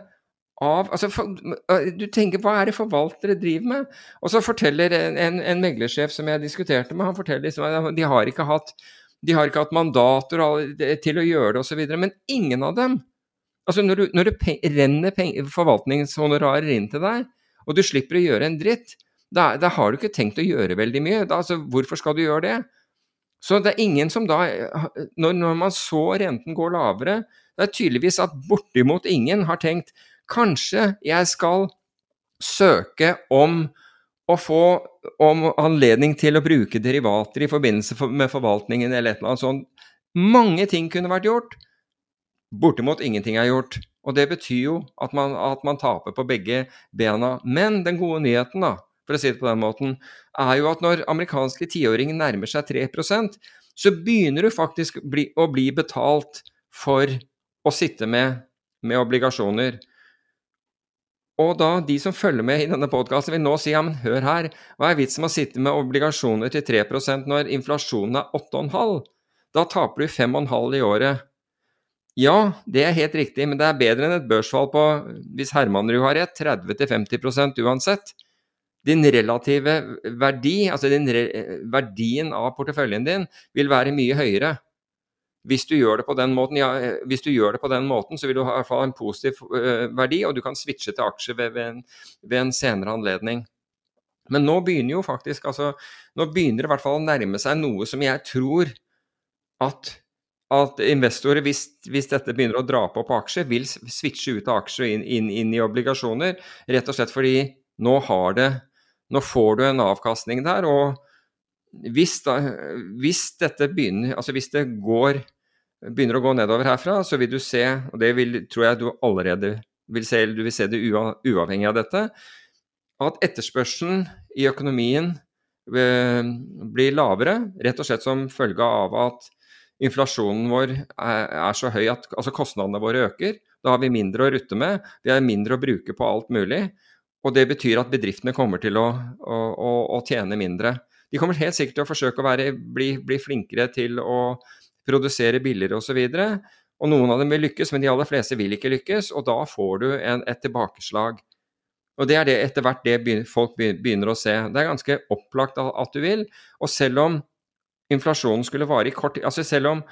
av altså, for, Du tenker hva er det forvaltere driver med? Og så forteller en, en, en meglersjef som jeg diskuterte med, han forteller liksom de har ikke hatt, har ikke hatt mandater til å gjøre det osv. Men ingen av dem Altså når, du, når det renner forvaltningshonorarer inn til deg, og du slipper å gjøre en dritt, da, da har du ikke tenkt å gjøre veldig mye. Da, altså, hvorfor skal du gjøre det? Så det er ingen som da Når, når man så renten går lavere, det er tydeligvis at bortimot ingen har tenkt kanskje jeg skal søke om å få om anledning til å bruke derivater i forbindelse med forvaltningen eller et eller annet sånt. Mange ting kunne vært gjort. Bortimot ingenting er gjort. Og det betyr jo at man, at man taper på begge bena. Men den gode nyheten, da, for å si det på den måten, er jo at når amerikanske tiåringer nærmer seg 3% så begynner du faktisk bli, å bli betalt for å sitte med, med obligasjoner. Og da de som følger med i denne podkasten vil nå si ja, men hør her, hva er vitsen med å sitte med obligasjoner til 3% når inflasjonen er 8,5? Da taper du 5,5 i året. Ja, det er helt riktig, men det er bedre enn et børsfall på, hvis Hermanrud har rett, 30-50% uansett din relative verdi, altså din re verdien av porteføljen din, vil være mye høyere. Hvis du gjør det på den måten, ja, hvis du gjør det på den måten, så vil du ha i hvert fall en positiv uh, verdi, og du kan switche til aksjer ved, ved, en, ved, en, senere anledning. Men nå begynner jo faktisk altså, Nå begynner det i hvert fall å nærme seg noe som jeg tror at, at investorer, hvis, hvis, dette begynner å dra på på aksjer, vil switche ut av aksjer og inn, inn, inn i obligasjoner. Rett og slett fordi nå har det nå får du en avkastning der, og hvis, da, hvis dette begynner Altså hvis det går, begynner å gå nedover herfra, så vil du se, og det vil, tror jeg du allerede vil se, eller du vil se det uavhengig av dette, at etterspørselen i økonomien eh, blir lavere, rett og slett som følge av at inflasjonen vår er, så høy at altså kostnadene våre øker. Da har vi mindre å rutte med, vi har mindre å bruke på alt mulig. Og det betyr at bedriftene kommer til å, å, å, å tjene mindre. De kommer helt sikkert til å forsøke å være, bli, bli, flinkere til å produsere billigere osv. Og, og noen av dem vil lykkes, men de aller fleste vil ikke lykkes. Og da får du en, et tilbakeslag. Og det er det etter hvert det folk begynner å se. Det er ganske opplagt at du vil. Og selv om inflasjonen skulle vare i kort tid altså Selv om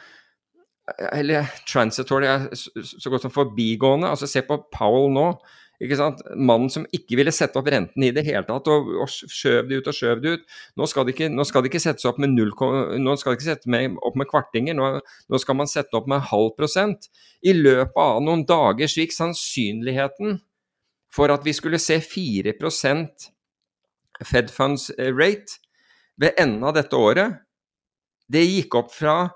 eller transitory er så godt som forbigående. altså Se på Powell nå? Mannen som ikke ville sette opp renten i det hele tatt, og, og skjøv det ut og skjøv det ut. Nå skal det ikke, nå skal det ikke settes opp med null, nå skal det ikke settes med, opp med kvartinger, nå, nå, skal man sette opp med halv prosent. I løpet av noen dager så gikk sannsynligheten for at vi skulle se 4% Fed funds rate ved enden av dette året, det gikk opp fra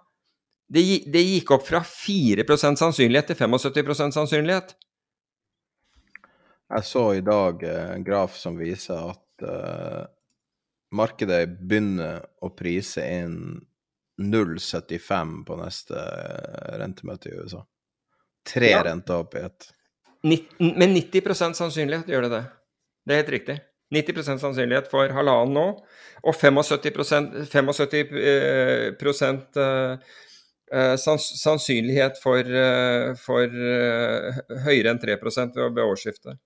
det gikk opp fra 4% sannsynlighet til 75% sannsynlighet. Jeg så i dag eh, en graf som viser at uh, markedet begynner å prise inn 0,75 på neste uh, rentemøte i USA. Tre ja. renter opp i ett. Med 90 sannsynlighet gjør det det. Det er helt riktig. 90% sannsynlighet for halvannen nå, og 75%, 75 eh, prosent, eh, sannsynlighet for, eh, for høyere enn 3 ved årsskiftet.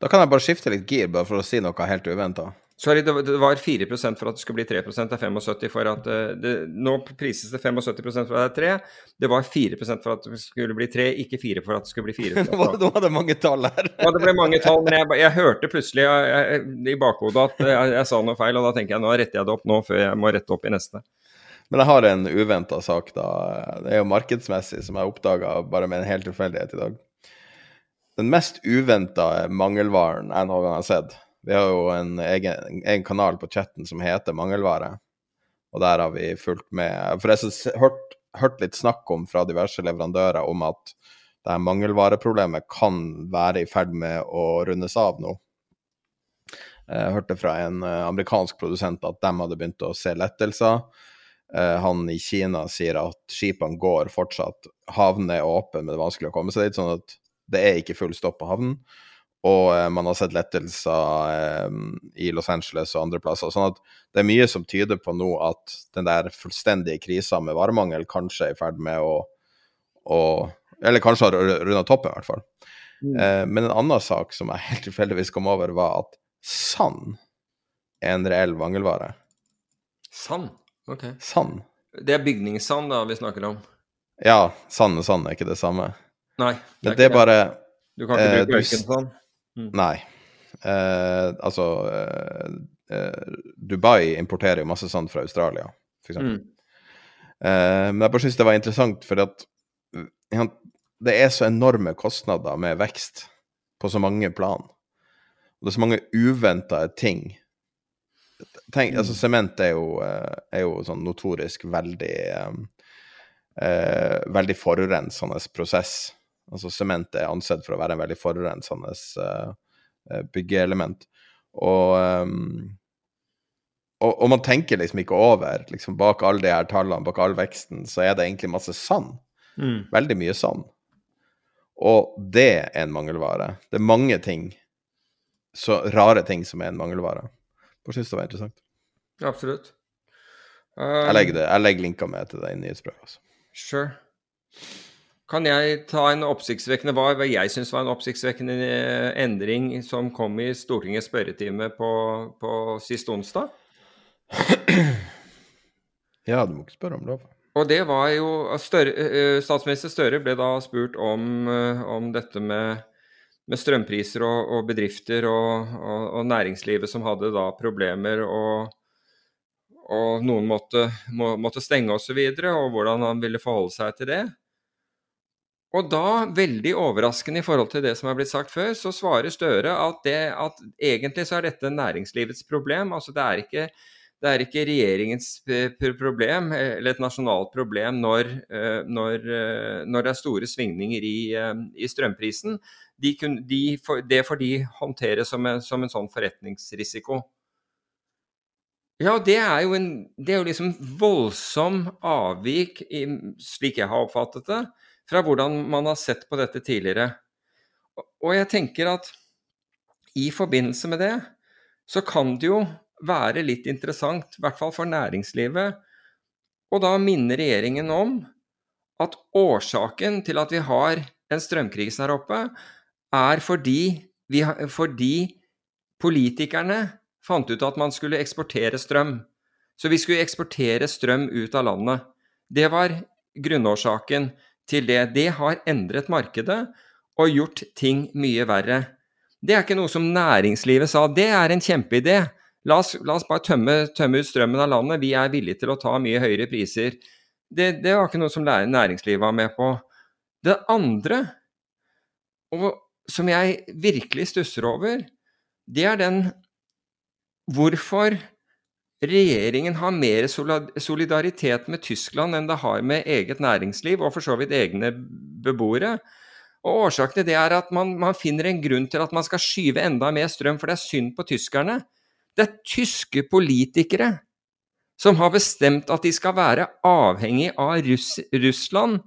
Da kan jeg bare skifte litt gir, bare for å si noe helt uventa. Sorry, det var 4% for at det skulle bli 3 det er 75 for at eh, det, Nå prises det 75 for at det er 3. Det var 4% for at det skulle bli 3, ikke 4 for at det skulle bli 4 Nå var det mange tall her. ja, det ble mange tall, men jeg, jeg hørte plutselig jeg, jeg, i bakhodet at jeg, jeg, sa noe feil, og da tenker jeg nå retter jeg det opp nå før jeg må rette opp i neste. Men jeg har en uventa sak, da. Det er jo markedsmessig, som jeg oppdaga bare med en hel tilfeldighet i dag den mest uventa mangelvaren jeg noen gang har sett. Vi har jo en egen, en kanal på chatten som heter Mangelvare, og der har vi fulgt med. For jeg har hørt, hørt litt snakk om fra diverse leverandører om at det her mangelvareproblemet kan være i ferd med å rundes av nå. Jeg hørte fra en eh, amerikansk produsent at de hadde begynt å se lettelser. Eh, han i Kina sier at skipene går fortsatt, havnen er åpne, men det er vanskelig å komme. seg er sånn at det er ikke full stopp på havnen. Og eh, man har sett lettelser eh, i Los Angeles og andre plasser. sånn at det er mye som tyder på nå at den der fullstendige krisa med varemangel kanskje er i ferd med å, å Eller kanskje har runda toppen, i hvert fall. Mm. Eh, men en annen sak som jeg helt tilfeldigvis kom over, var at sand er en reell mangelvare. Sand? Ok. Sand. Det er bygningssand da vi snakker om? Ja, sand og sand er ikke det samme. Nei. Det er, det er bare Du kan ikke bruke ørken eh, sånn? Mm. Nei. Eh, altså eh, eh, Dubai importerer jo masse sand fra Australia, f.eks. Mm. Eh, men jeg bare syns det var interessant, for at ja, det er så enorme kostnader med vekst på så mange plan. Og det er så mange uventa ting. Tenk, altså mm. Sement er eh, er jo sånn notorisk veldig eh, veldig forurensende prosess. Altså sement er ansett for å være en veldig forurensende uh, byggeelement. Og, um, og, og, man tenker liksom ikke over liksom Bak alle de her tallene, bak all veksten, så er det egentlig masse sand. Mm. Veldig mye sand. Og det er en mangelvare. Det er mange ting, så rare ting, som er en mangelvare. Hva syns det var interessant. Absolutt. Um, jeg, legger det, jeg legger linka med til det i nyhetsbrevet. Altså. Sure. Kan jeg ta en oppsiktsvekkende hva jeg syns var en oppsiktsvekkende eh, endring som kom i Stortingets spørretime på, på sist onsdag? Ja, du må ikke spørre om lov. Og det var jo Støre, eh, Statsminister Støre ble da spurt om, eh, om dette med, med strømpriser og, og bedrifter og, og, og, næringslivet som hadde da problemer og, og noen måtte, må, måtte stenge osv., og, så videre, og hvordan han ville forholde seg til det. Og da, veldig overraskende i forhold til det som er blitt sagt før, så svarer Støre at, det, at egentlig så er dette næringslivets problem. Altså det er ikke, det er ikke regjeringens problem eller et nasjonalt problem når, eh, når, eh, når det er store svingninger i, eh, i strømprisen. De kun, de, det får de håndtere som en, som en sånn forretningsrisiko. Ja, det er jo en det er jo liksom voldsom avvik, i, slik jeg har oppfattet det fra hvordan man har sett på dette tidligere. og jeg tenker at i forbindelse med det, så kan det jo være litt interessant, i hvert fall for næringslivet, og da minne regjeringen om at årsaken til at vi har en strømkrise her oppe, er fordi, vi, fordi politikerne fant ut at man skulle eksportere strøm. Så vi skulle eksportere strøm ut av landet. Det var grunnårsaken til det. Det har endret markedet og gjort ting mye verre. Det er ikke noe som næringslivet sa. Det er en kjempeidé. La oss, la oss bare tømme, tømme, ut strømmen av landet. Vi er villige til å ta mye høyere priser. Det, det var ikke noe som næringslivet var med på. Det andre, og som jeg virkelig stusser over, det er den Hvorfor regjeringen har mer solidaritet med Tyskland enn det har med eget næringsliv, og for så vidt egne beboere. Og Årsaken til det er at man, man, finner en grunn til at man skal skyve enda mer strøm, for det er synd på tyskerne. Det er tyske politikere som har bestemt at de skal være avhengig av Russ, Russland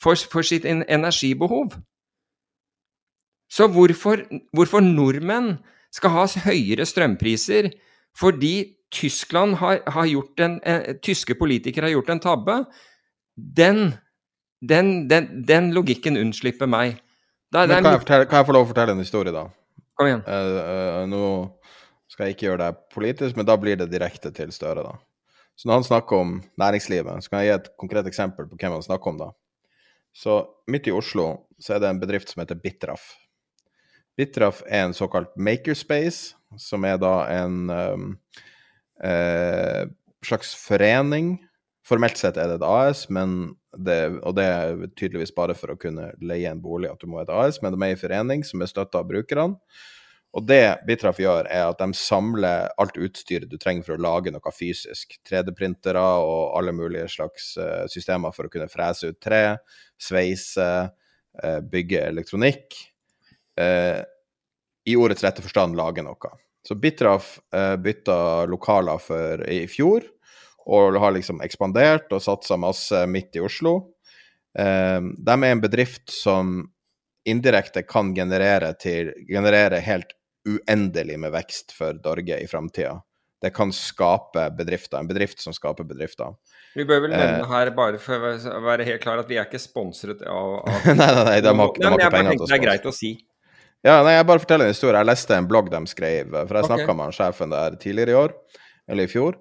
for, for, sitt energibehov. Så hvorfor, hvorfor nordmenn skal ha høyere strømpriser fordi Tyskland har, har gjort en, eh, tyske politikere har gjort en tabbe, den den, den, den logikken unnslipper meg. Da, kan jeg, fortelle, kan jeg, få lov å fortelle en historie, da? Kom igjen. Uh, uh, nå skal jeg ikke gjøre det politisk, men da blir det direkte til Støre, da. Så når han snakker om næringslivet, så kan jeg gi et konkret eksempel på hvem han snakker om, da. Så midt i Oslo så er det en bedrift som heter Bitraf. Bitraf er en såkalt makerspace, som er da en um, uh, slags forening. Formelt sett er det et AS, det, og det er tydeligvis bare for å kunne leie en bolig at du må ha et AS, men de er i forening som er støtta av brukerne. Og det Bitraff gjør, er at de samler alt utstyret du trenger for å lage noe fysisk. 3D-printere og alle mulige slags uh, systemer for å kunne frese ut tre, sveise, uh, bygge elektronikk. Uh, I ordets rette forstand lage noe. Så Bitraf bytta lokaler for i fjor og har liksom ekspandert og satsa masse midt i Oslo. Eh, de er en bedrift som indirekte kan generere, til, generere helt uendelig med vekst for Norge i framtida. Det kan skape bedrifter. En bedrift som skaper bedrifter. Vi bør vel nevne eh, her, bare for å være helt klar, at vi er ikke sponset av, av... Nei, nei, nei, de har, de har ikke penger til å sponse. Det er greit å si. Ja, nei, jeg bare forteller en historie. Jeg leste en blogg de skrev, for jeg snakka okay. med han sjefen der tidligere i år, eller i fjor.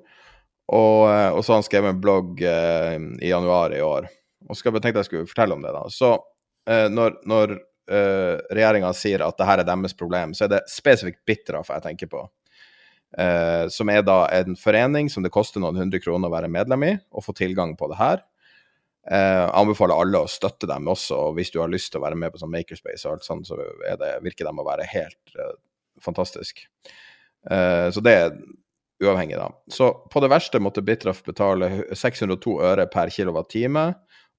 Og, eh, og, så har han skrevet en blogg eh, i januar i år. Og så tenkte jeg skulle fortelle om det. da. Så eh, når, når eh, regjeringa sier at det her er deres problem, så er det spesifikt Bitraf jeg tenker på. Eh, som er da en forening som det koster noen hundre kroner å være medlem i, og få tilgang på det her. Eh, jeg anbefaler alle å støtte dem også, og hvis du har lyst til å være med på sånn Makerspace og alt sånt, så det, virker de å være helt uh, fantastisk. Uh, så det er uavhengig, da. Så på det verste måtte Bitraf betale 602 øre per kilowattime,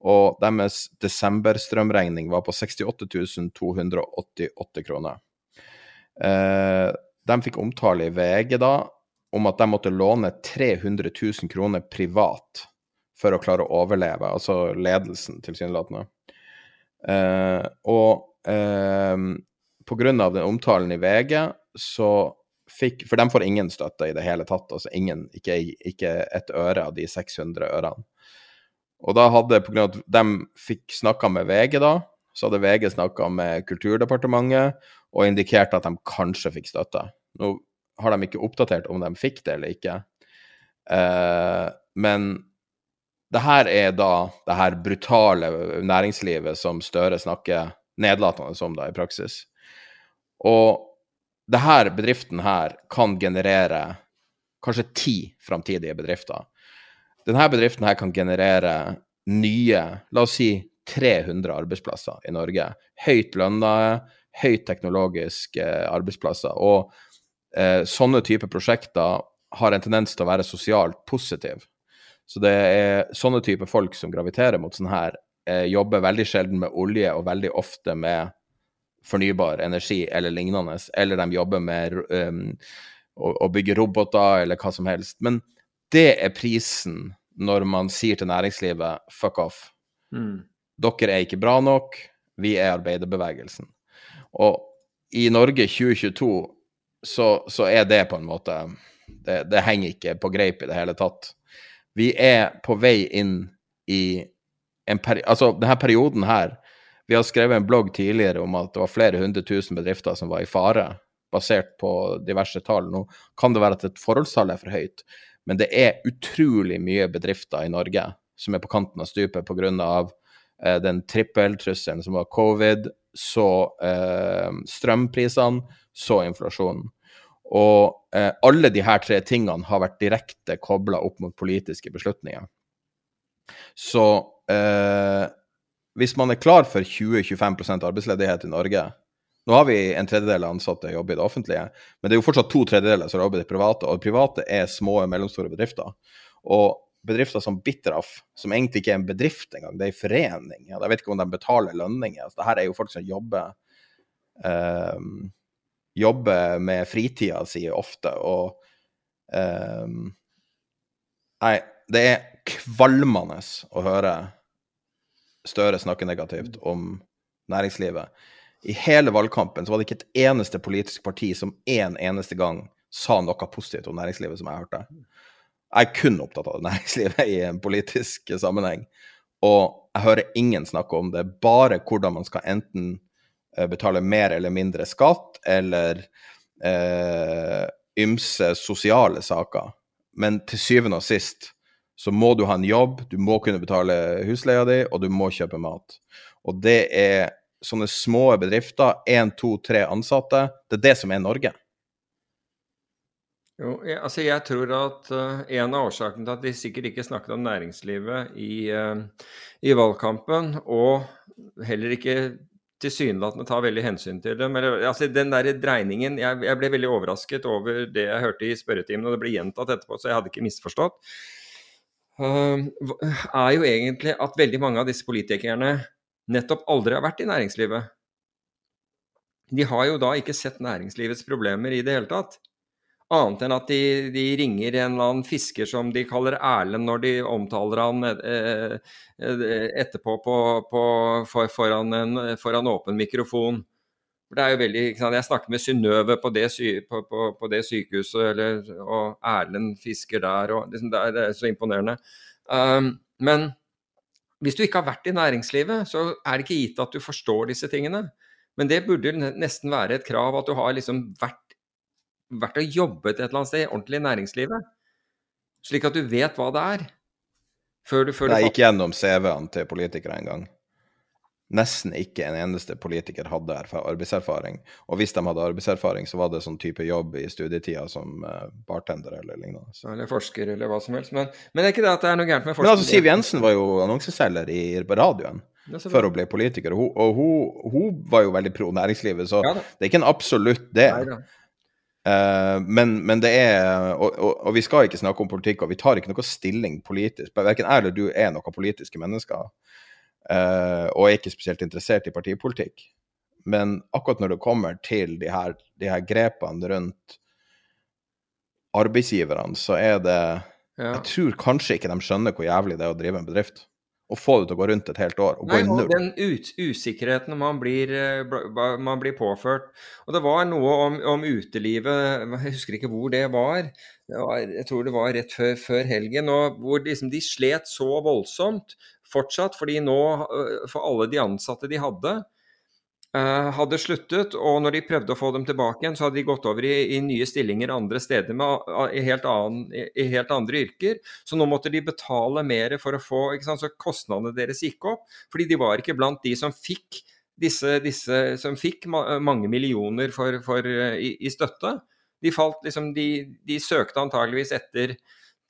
og deres desemberstrømregning var på 68 288 kroner. Uh, de fikk omtale i VG da om at de måtte låne 300 000 kroner privat for å klare å overleve, altså ledelsen, tilsynelatende. Eh, og eh, på grunn av den omtalen i VG så fikk For de får ingen støtte i det hele tatt. altså ingen, Ikke, ikke et øre av de 600 ørene. Og da hadde, på grunn av at de fikk snakka med VG, da, så hadde VG snakka med Kulturdepartementet og indikert at de kanskje fikk støtte. Nå har de ikke oppdatert om de fikk det eller ikke. Eh, men det her er da det her brutale næringslivet som Støre snakker nedlatende om da i praksis. Og denne bedriften her kan generere kanskje ti framtidige bedrifter. Denne bedriften her kan generere nye, la oss si 300 arbeidsplasser i Norge. Høyt lønna, høyt teknologiske arbeidsplasser. Og eh, sånne typer prosjekter har en tendens til å være sosialt positive. Så det er sånne typer folk som graviterer mot sånn her, eh, jobber veldig sjelden med olje og veldig ofte med fornybar energi eller lignende, eller de jobber med um, å, å, bygge roboter eller hva som helst. Men det er prisen når man sier til næringslivet 'fuck off'. Mm. Dere er ikke bra nok, vi er arbeiderbevegelsen. Og i Norge 2022 så, så er det på en måte det, det henger ikke på greip i det hele tatt. Vi er på vei inn i en peri altså denne perioden her Vi har skrevet en blogg tidligere om at det var flere hundre tusen bedrifter som var i fare, basert på diverse tall. Nå kan det være at et forholdstall er for høyt, men det er utrolig mye bedrifter i Norge som er på kanten av stupet pga. Eh, den trippeltrusselen som var covid, så eh, strømprisene, så inflasjonen. Og eh, alle her tre tingene har vært direkte kobla opp mot politiske beslutninger. Så eh, hvis man er klar for 20-25% arbeidsledighet i Norge Nå har vi en tredjedel av ansatte jobber i det offentlige, men det er jo fortsatt to tredjedeler som jobber i det private, og det private er små og mellomstore bedrifter. Og bedrifter som Bitraff, som egentlig ikke er en bedrift engang, det er en forening. Jeg vet ikke om de betaler lønninger. Altså, Dette er jo folk som jobber eh, jobber med fritida si ofte, og um, Nei, det er kvalmende å høre Støre snakke negativt om næringslivet. I hele valgkampen så var det ikke et eneste politisk parti som en eneste gang sa noe positivt om næringslivet, som jeg hørte. Jeg er kun opptatt av næringslivet i en politisk sammenheng. Og jeg hører ingen snakke om det, bare hvordan man skal enten Eh, betale mer eller mindre skatt, eller eh, ymse sosiale saker. Men til syvende og sist så må du ha en jobb, du må kunne betale husleia di, og du må kjøpe mat. Og det er sånne små bedrifter, én, to, tre ansatte, det er det som er Norge. Jo, jeg, altså jeg tror at uh, en av årsakene til at de sikkert ikke snakket om næringslivet i, uh, i valgkampen, og heller ikke tilsynelatende tar veldig hensyn til dem. Eller, altså, den der dreiningen jeg, jeg, ble veldig overrasket over det jeg hørte i spørretimen, og det ble gjentatt etterpå, så jeg hadde ikke misforstått. Uh, er jo egentlig at veldig mange av disse politikerne nettopp aldri har vært i næringslivet. De har jo da ikke sett næringslivets problemer i det hele tatt. Annet enn at de, de, ringer en eller annen fisker som de kaller Erlend når de omtaler han eh, eh, etterpå på, på, for, foran, en, foran åpen mikrofon. Det er jo veldig, Jeg snakker med Synnøve på, på, på, det sykehuset, eller, og Erlend fisker der. og liksom, det, er, det, er, så imponerende. Um, men hvis du ikke har vært i næringslivet, så er det ikke gitt at du forstår disse tingene. Men det burde nesten være et krav at du har liksom vært vært og jobbet et eller annet sted, ordentlig i næringslivet. Slik at du vet hva det er. Før du, før jeg gikk gjennom CV-ene til politikere en gang. Nesten ikke en eneste politiker hadde arbeidserfaring. Og hvis de hadde arbeidserfaring, så var det sånn type jobb i studietida som uh, bartender eller lignende. Eller forsker eller hva som helst. Men, men det er ikke det at det er noe gærent med forskning. Men altså, Siv Jensen var jo annonseselger i, radioen for å bli politiker. Og, hun, og hun, hun, var jo veldig pro næringslivet, så ja, det er ikke en absolutt det. Neida. Uh, men, men, det er og, og, og, vi skal ikke snakke om politikk, og vi tar ikke noe stilling politisk. Verken jeg eller du er noen politiske mennesker, uh, og er ikke spesielt interessert i partipolitikk. Men akkurat når det kommer til de her, de her grepene rundt arbeidsgiverne, så er det ja. Jeg tror kanskje ikke de skjønner hvor jævlig det er å drive en bedrift å få det til å gå rundt et helt år. og Nei, gå i null. Den ut, usikkerheten man blir, eh, man blir, påført. Og det var noe om, om, utelivet, jeg husker ikke hvor det var. Det var jeg tror det var rett før, før helgen. og Hvor liksom de slet så voldsomt fortsatt. fordi nå, eh, for alle de ansatte de hadde, hadde sluttet, og når de prøvde å få dem tilbake igjen, så hadde de gått over i, i nye stillinger andre steder med, i, helt annen, i, helt andre yrker. Så nå måtte de betale mer for å få? Så kostnadene deres gikk opp. Fordi de var ikke blant de som fikk disse, disse som fikk mange millioner for, for, i, støtte. De, falt, liksom, de, de søkte antageligvis etter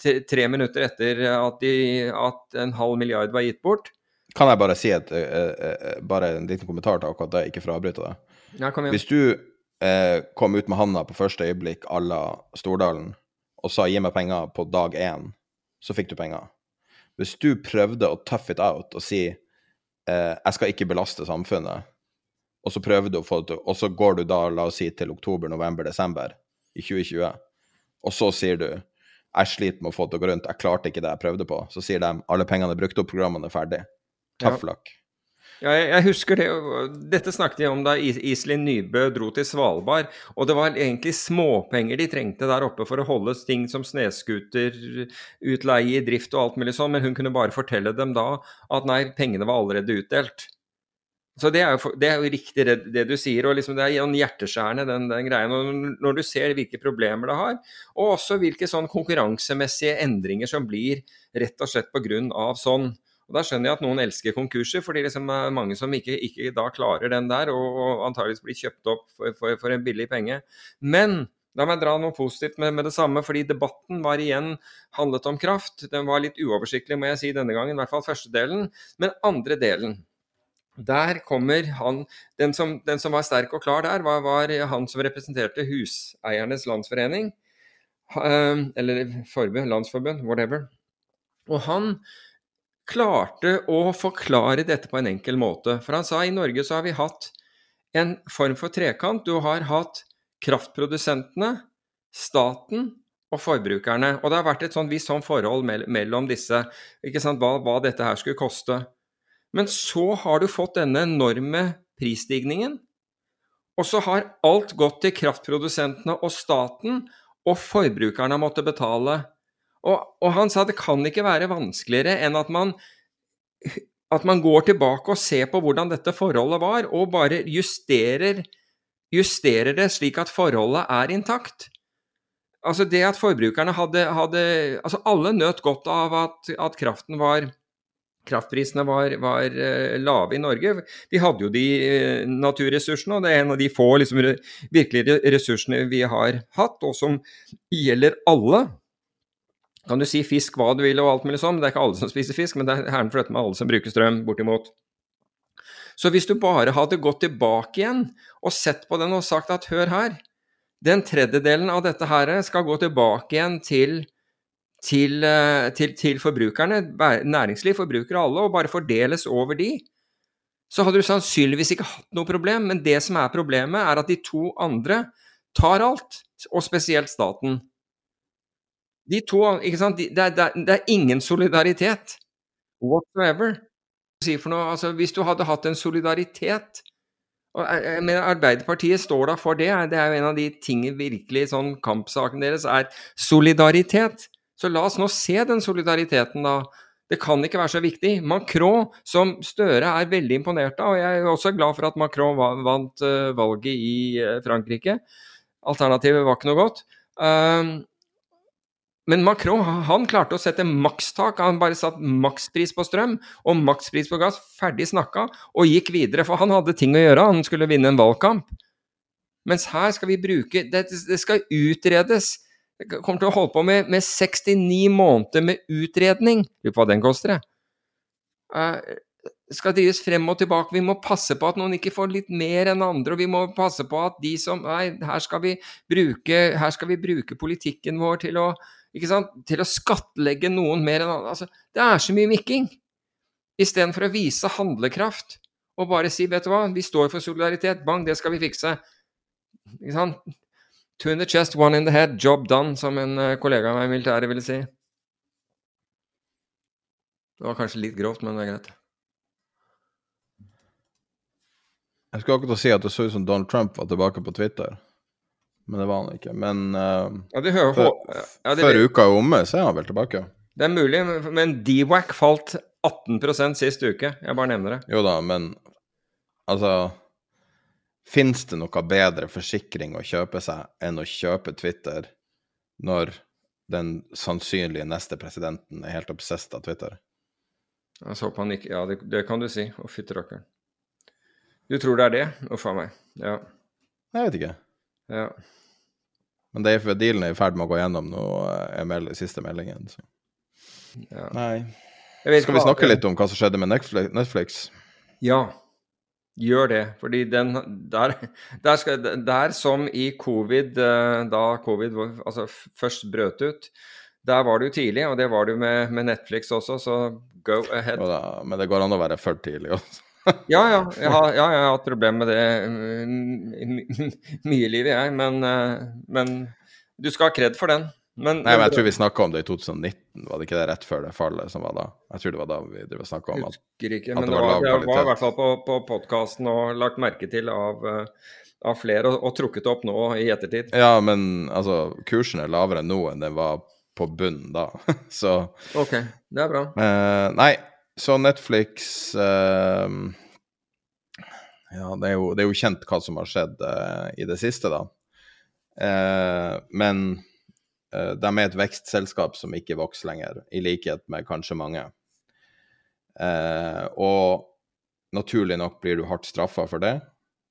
tre minutter etter at, de, at en halv milliard var gitt bort. Kan jeg bare si et, uh, uh, bare en liten kommentar til akkurat det, ikke for å avbryte deg? Ja, Hvis du uh, kom ut med handa på første øyeblikk à la Stordalen og sa 'gi meg penger' på dag én, så fikk du penger. Hvis du prøvde å tough it out og si 'jeg skal ikke belaste samfunnet', og så prøver du å få det til, og så går du da, la oss si, til oktober, november, desember i 2020, og så sier du jeg sliter med å få det til å gå rundt, jeg klarte ikke det jeg prøvde på. Så sier de alle pengene er brukt opp, programmene er ferdig. Tough luck. Ja, jeg, jeg husker det. Dette snakket jeg om da Is- Iselin Nybø dro til Svalbard. Og det var egentlig småpenger de trengte der oppe for å holde ting som snøscooterutleie i drift og alt mulig sånn, men hun kunne bare fortelle dem da at nei, pengene var allerede utdelt. Så det er jo, det er jo riktig det, det du sier, og liksom det er sånn hjerteskjærende den, den greien. Og når du ser hvilke problemer det har, og også hvilke sånn konkurransemessige endringer som blir rett og slett pga. sånn. Og Da skjønner jeg at noen elsker konkurser, fordi det liksom er mange som ikke, ikke da klarer den der, og, og antageligvis blir kjøpt opp for, for, for en billig penge. Men la meg dra noe positivt med, med det samme, fordi debatten var igjen handlet om kraft. Den var litt uoversiktlig, må jeg si, denne gangen, i hvert fall første delen. Men andre delen, der kommer han Den som, den som var sterk og klar der, var, var han som representerte Huseiernes Landsforening. Eh, Eller forbund, landsforbund, whatever. Og han klarte å forklare dette på en enkel måte. For han sa i Norge så har vi hatt en form for trekant. Du har hatt kraftprodusentene, staten og forbrukerne. Og det har vært et sånn visst sånn forhold mellom disse, ikke sant, hva, hva dette her skulle koste. Men så har du fått denne enorme prisstigningen, og så har alt gått til kraftprodusentene og staten, og forbrukerne har måttet betale. Og, og han sa det kan ikke være vanskeligere enn at man, at man går tilbake og ser på hvordan dette forholdet var, og bare justerer, justerer det slik at forholdet er intakt. Altså det at forbrukerne hadde, hadde Altså alle nøt godt av at, at kraften var kraftprisene var, var eh, lave i Norge. Vi hadde jo de eh, naturressursene, og det er en av de få liksom, virkelige ressursene vi har hatt, og som gjelder alle. Kan du si fisk hva du vil og alt mulig sånn, det er ikke alle som spiser fisk, men det er herren fløte med alle som bruker strøm, bortimot. Så hvis du bare hadde gått tilbake igjen og sett på den og sagt at hør her, den tredjedelen av dette her skal gå tilbake igjen til til, eh, til, til forbrukerne, næringsliv, forbrukere alle, og bare fordeles over de, så hadde du sannsynligvis ikke hatt noe problem. Men det som er problemet, er at de to andre tar alt, og spesielt staten. De to, ikke sant, de, det, er, det, er, ingen solidaritet whatsoever. Noe, altså, hvis du hadde hatt en solidaritet og jeg, jeg mener Arbeiderpartiet står da for det. Det er jo en av de tingene virkelig sånn kampsaken deres er solidaritet. Så la oss nå se den solidariteten, da. Det kan ikke være så viktig. Macron, som Støre er veldig imponert av, og jeg er også glad for at Macron vant eh, valget i eh, Frankrike. Alternativet var ikke noe godt. Men Macron han klarte å sette makstak. Han bare satt makspris på strøm og makspris på gass. Ferdig snakka, og gikk videre. For han hadde ting å gjøre. Han skulle vinne en valgkamp. Mens her skal vi bruke Det, det skal utredes. Det kommer til å holde på med, med 69 måneder med utredning. Lurer på hva den koster, jeg. Uh, skal drives frem og tilbake. Vi må passe på at noen ikke får litt mer enn andre, og vi må passe på at de som Nei, her skal vi bruke, her skal vi bruke politikken vår til å til å skattlegge noen mer enn andre. Altså, det er så mye mikking. Istedenfor å vise handlekraft og bare si, vet du hva, vi står for solidaritet, bang, det skal vi fikse. Ikke sant? Two in the chest, one in the head, job done, som en eh, kollega av meg i militæret ville si. Det var kanskje litt grovt, men det er greit. Jeg skulle akkurat si at det så ut som Donald Trump var tilbake på Twitter, men det var han ikke. Men uh, Ja, hører før, ja, det, før uka er omme, så er han vel tilbake. det er mulig, men DWAC falt 18% sist uke. Jeg bare nevner det. Jo da, men altså Fins det noe bedre forsikring å kjøpe seg enn å kjøpe Twitter når den sannsynlige neste presidenten er helt obsessed av Twitter? Jeg så panikk. Ja, det, det kan du si. Å, fytti rakkeren. Du tror det er det? Uff a meg. Ja. Jeg vet ikke. Ja. Men det er for dealen er i ferd med å gå gjennom nå, er meld siste meldingen. Så. Ja. Nei. Jeg vet Skal vi hva- snakke litt om hva som skjedde med Netflix? Ja, gjør det. Fordi den der, der, skal, der som i covid, eh, da covid altså først brøt ut, der var du tidlig, og det var du med, med Netflix også, så go ahead. Ja, da, men det går an å være for tidlig også. Ja, ja, jeg har, ja, jeg har hatt problemer med det mm, mye i livet, jeg, men, eh, men du skal ha kred for den. Men, Nei, men jeg tror vi snakka om det i 2019, var det ikke det rett før det fallet som var da? Jeg tror det var da vi snakka om at ikke, at det var var, lav Jeg var i hvert fall på, på podkasten og lagt merke til av, eh, av flere, og, og trukket opp nå i ettertid. Ja, men altså, kursen er lavere nå enn den var på bunnen da. så Ok, det er bra. eh, Nei, så Netflix eh, Ja, det er, jo, det er jo kjent hva som har skjedd eh, i det siste, da. Eh, men eh, de er et vekstselskap som ikke vokser lenger, i likhet med kanskje mange. Eh, og naturlig nok blir du hardt straffa for det,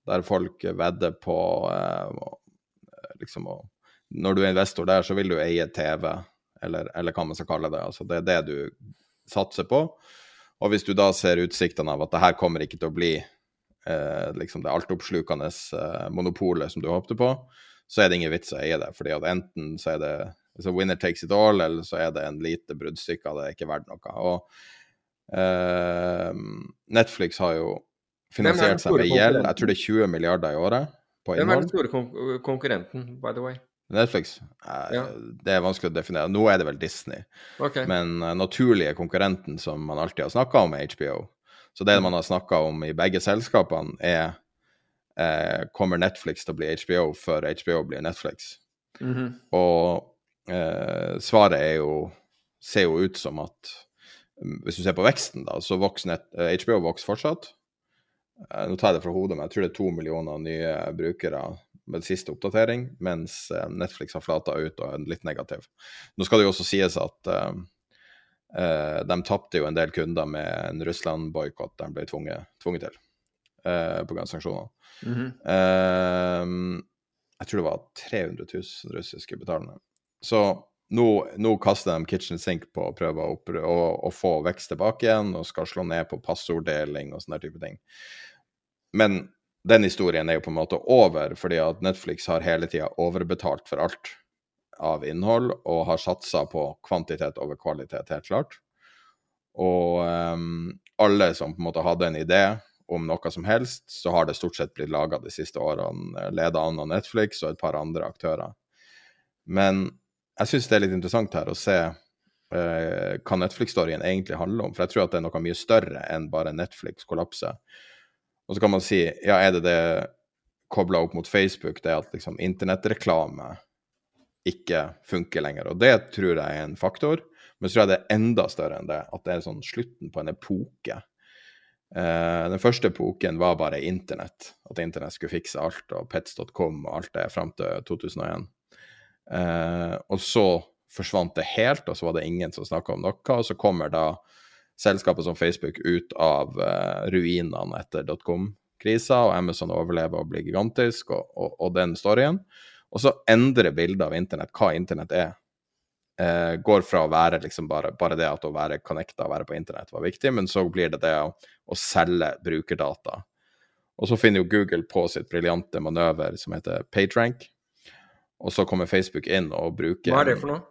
der folk vedder på eh, liksom å Når du er investor der, så vil du eie TV, eller, eller hva man skal kalle det. Altså, det er det du satser på. Og hvis du da ser utsiktene av at det her kommer ikke til å bli eh, liksom det altoppslukende eh, monopolet som du håpte på, så er det ingen vits å eie det. fordi at enten så er det så winner takes it all, eller så er det en lite bruddstykke av det er ikke verdt noe. Og eh, Netflix har jo er finansiert seg med gjeld. Jeg tror det er 20 milliarder i året på innhold. Hvem er den store konkurrenten, by the way? Netflix? Eh, Ja. Det er vanskelig å definere. Nå er det vel Disney. Okay. Men uh, naturlige konkurrenten som man alltid har snakka om, er HBO. Så det man har snakka om i begge selskapene, er eh, Kommer Netflix til å bli HBO før HBO blir Netflix? Mhm. Og eh, svaret er jo ser jo ut som at mm, Hvis du ser på veksten, da, så vokser net, eh, HBO vokser fortsatt. Eh, nå tar jeg det fra hodet, men jeg tror det er to millioner nye brukere med siste oppdatering, mens eh, Netflix har flata ut og er litt negativ. Nå skal det jo også sies at uh, uh, de tapte jo en del kunder med en Russland-boikott de ble tvunget, tvunget til uh, pga. sanksjoner. -hmm. uh, jeg tror det var 300 000 russiske betalende. Så nå, nå kaster de kitchen sink på å prøve å, å, å få vekst tilbake igjen, og skal slå ned på passorddeling og sånne type ting. Men den historien er jo på en måte over, fordi at Netflix har hele tida overbetalt for alt av innhold, og har satsa på kvantitet over kvalitet, helt klart. Og um, alle som på en måte hadde en idé om noe som helst, så har det stort sett blitt laga de siste årene, leda an av Netflix og et par andre aktører. Men jeg syns det er litt interessant her å se uh, hva Netflix-storyen egentlig handler om. For jeg tror at det er noe mye større enn bare Netflix kollapser. Og så kan man si, ja, er det det kobla opp mot Facebook, det at liksom internettreklame ikke funker lenger. Og det tror jeg er en faktor. Men så tror jeg det er enda større enn det, at det er sånn slutten på en epoke. Eh, den første epoken var bare internett, at internett skulle fikse alt, og pets.com og alt det fram til 2001. Eh, og så forsvant det helt, og så var det ingen som snakka om noe. Og så kommer da selskapet som Facebook ut av uh, ruinene etter dotcom-krisa, og Amazon overlever og blir gigantisk, og, og, og den storyen. Og så endrer bildet av internett, hva internett er. Uh, går fra å være liksom bare, bare det at å være connecta, være på internett var viktig, men så blir det det å, å selge brukerdata. Og så finner jo Google på sitt briljante manøver som heter PageRank. Og så kommer Facebook inn og bruker Hva er det for noe?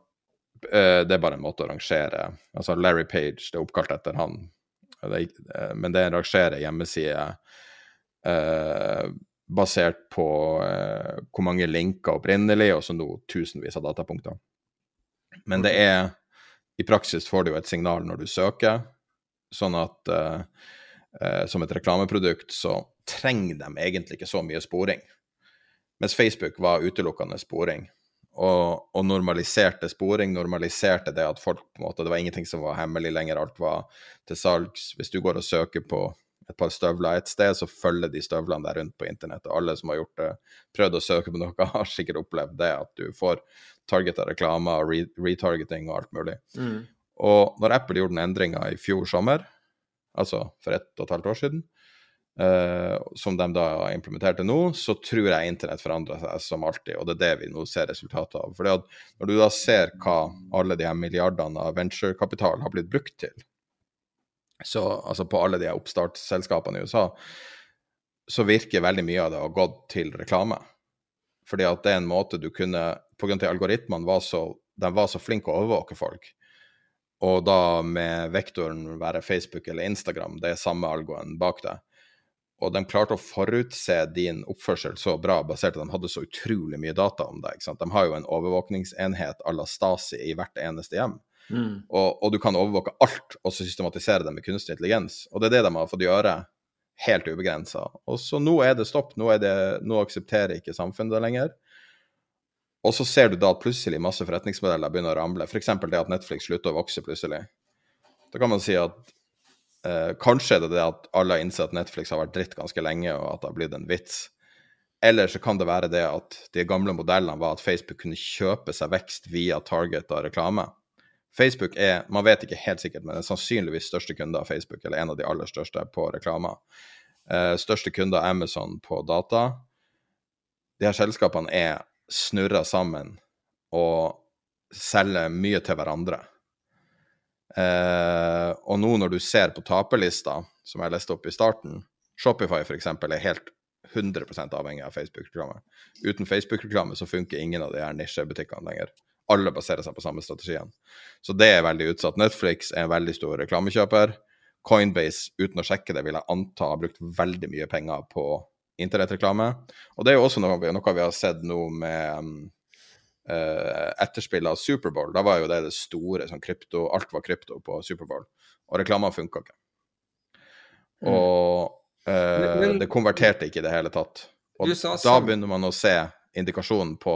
Eh, det er bare en måte å rangere Altså Larry Page, det er oppkalt etter han. Det eh, men det er en rangere hjemmeside eh, basert på eh, hvor mange linker opprinnelig, og så nå tusenvis av datapunkter. Men det er I praksis får du jo et signal når du søker, sånn at eh, eh, som et reklameprodukt så trenger de egentlig ikke så mye sporing. Mens Facebook var utelukkende sporing. Og, og normaliserte sporing, normaliserte det at folk på en måte, Det var ingenting som var hemmelig lenger, alt var til salgs. Hvis du går og søker på et par støvler et sted, så følger de støvlene der rundt på internett. Og alle som har gjort det, prøvd å søke på noe, har sikkert opplevd det, at du får targeta reklamer og re retargeting og alt mulig. Mm. Og når Apple gjorde den endringa i fjor sommer, altså for ett og et halvt år siden, eh, som de da implementerte nå, så tror jeg internett forandrer seg som alltid, og det er det vi nå ser resultatet av. For når du da ser hva alle de her milliardene av venturekapital har blitt brukt til, så altså på alle de her oppstartsselskapene i USA, så virker veldig mye av det å ha gått til reklame. Fordi at det er en måte du kunne av at algoritmene var så, de var så flinke å overvåke folk, og da med vektoren være Facebook eller Instagram, det er samme algoen bak det, og de klarte å forutse din oppførsel så bra, basert på at de hadde så utrolig mye data om deg. De har jo en overvåkningsenhet à la Stasi i hvert eneste hjem. Og, og, du kan overvåke alt og så systematisere det med kunstig intelligens. Og det er det de har fått gjøre helt ubegrensa. Og så nå er det stopp. Nå, det, nå aksepterer ikke samfunnet det lenger. Og så ser du da at plutselig masse forretningsmodeller begynner å ramle. F.eks. det at Netflix slutter å vokse plutselig. Da kan man si at eh, kanskje er det det at alle har innsett at Netflix har vært dritt ganske lenge, og at det har blitt en vits. Eller så kan det være det at de gamle modellene var at Facebook kunne kjøpe seg vekst via target og reklame. Facebook er, man vet ikke helt sikkert, men er sannsynligvis største kunde av Facebook, eller en av de aller største på reklame. Eh, største kunde av Amazon på data. De her selskapene er snurra sammen og selger mye til hverandre. Eh, og nå når du ser på taperlista, som jeg leste opp i starten, Shopify f.eks. er helt 100% avhengig av Facebook-reklame. Uten Facebook-reklame så funker ingen av de her nisjebutikkene lenger. Alle baserer seg på samme strategien. Så det er veldig utsatt. Netflix er en veldig stor reklamekjøper. Coinbase, uten å sjekke det, vil jeg anta har brukt veldig mye penger på internettreklame. Og det er jo også noe noe vi har sett nå med uh, etterspillet av Superbowl. Da var jo det det store, sånn krypto, alt var krypto på Superbowl. Og reklama funka ikke. Og uh, Men- men- det konverterte ikke i det hele tatt. Og da begynner man å se indikasjonen på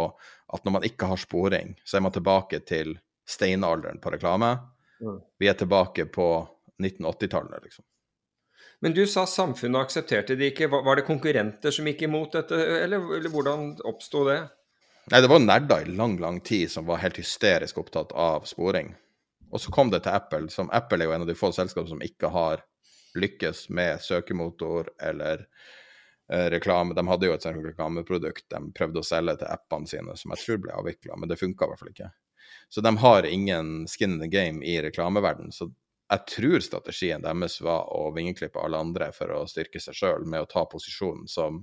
at når man ikke har sporing, så er man tilbake til steinalderen på reklame. Mm. Vi er tilbake på 1980-tallet, liksom. Men du sa samfunnet aksepterte det ikke. Var var det konkurrenter som gikk imot dette, eller, eller hvordan oppsto det? Nei, det var nerder i lang, lang tid som var helt hysterisk opptatt av sporing. Og så kom det til Apple, som Apple er jo en av de få selskapene som ikke har lykkes med søkemotor eller eh, reklame. De hadde jo et sånt reklameprodukt de prøvde å selge til appene sine, som jeg tror ble avvikla, men det funka i hvert fall ikke. Så de har ingen skin in the game i reklameverden. Så jeg tror strategien deres var å vingeklippe alle andre for å styrke seg sjøl med å ta posisjonen som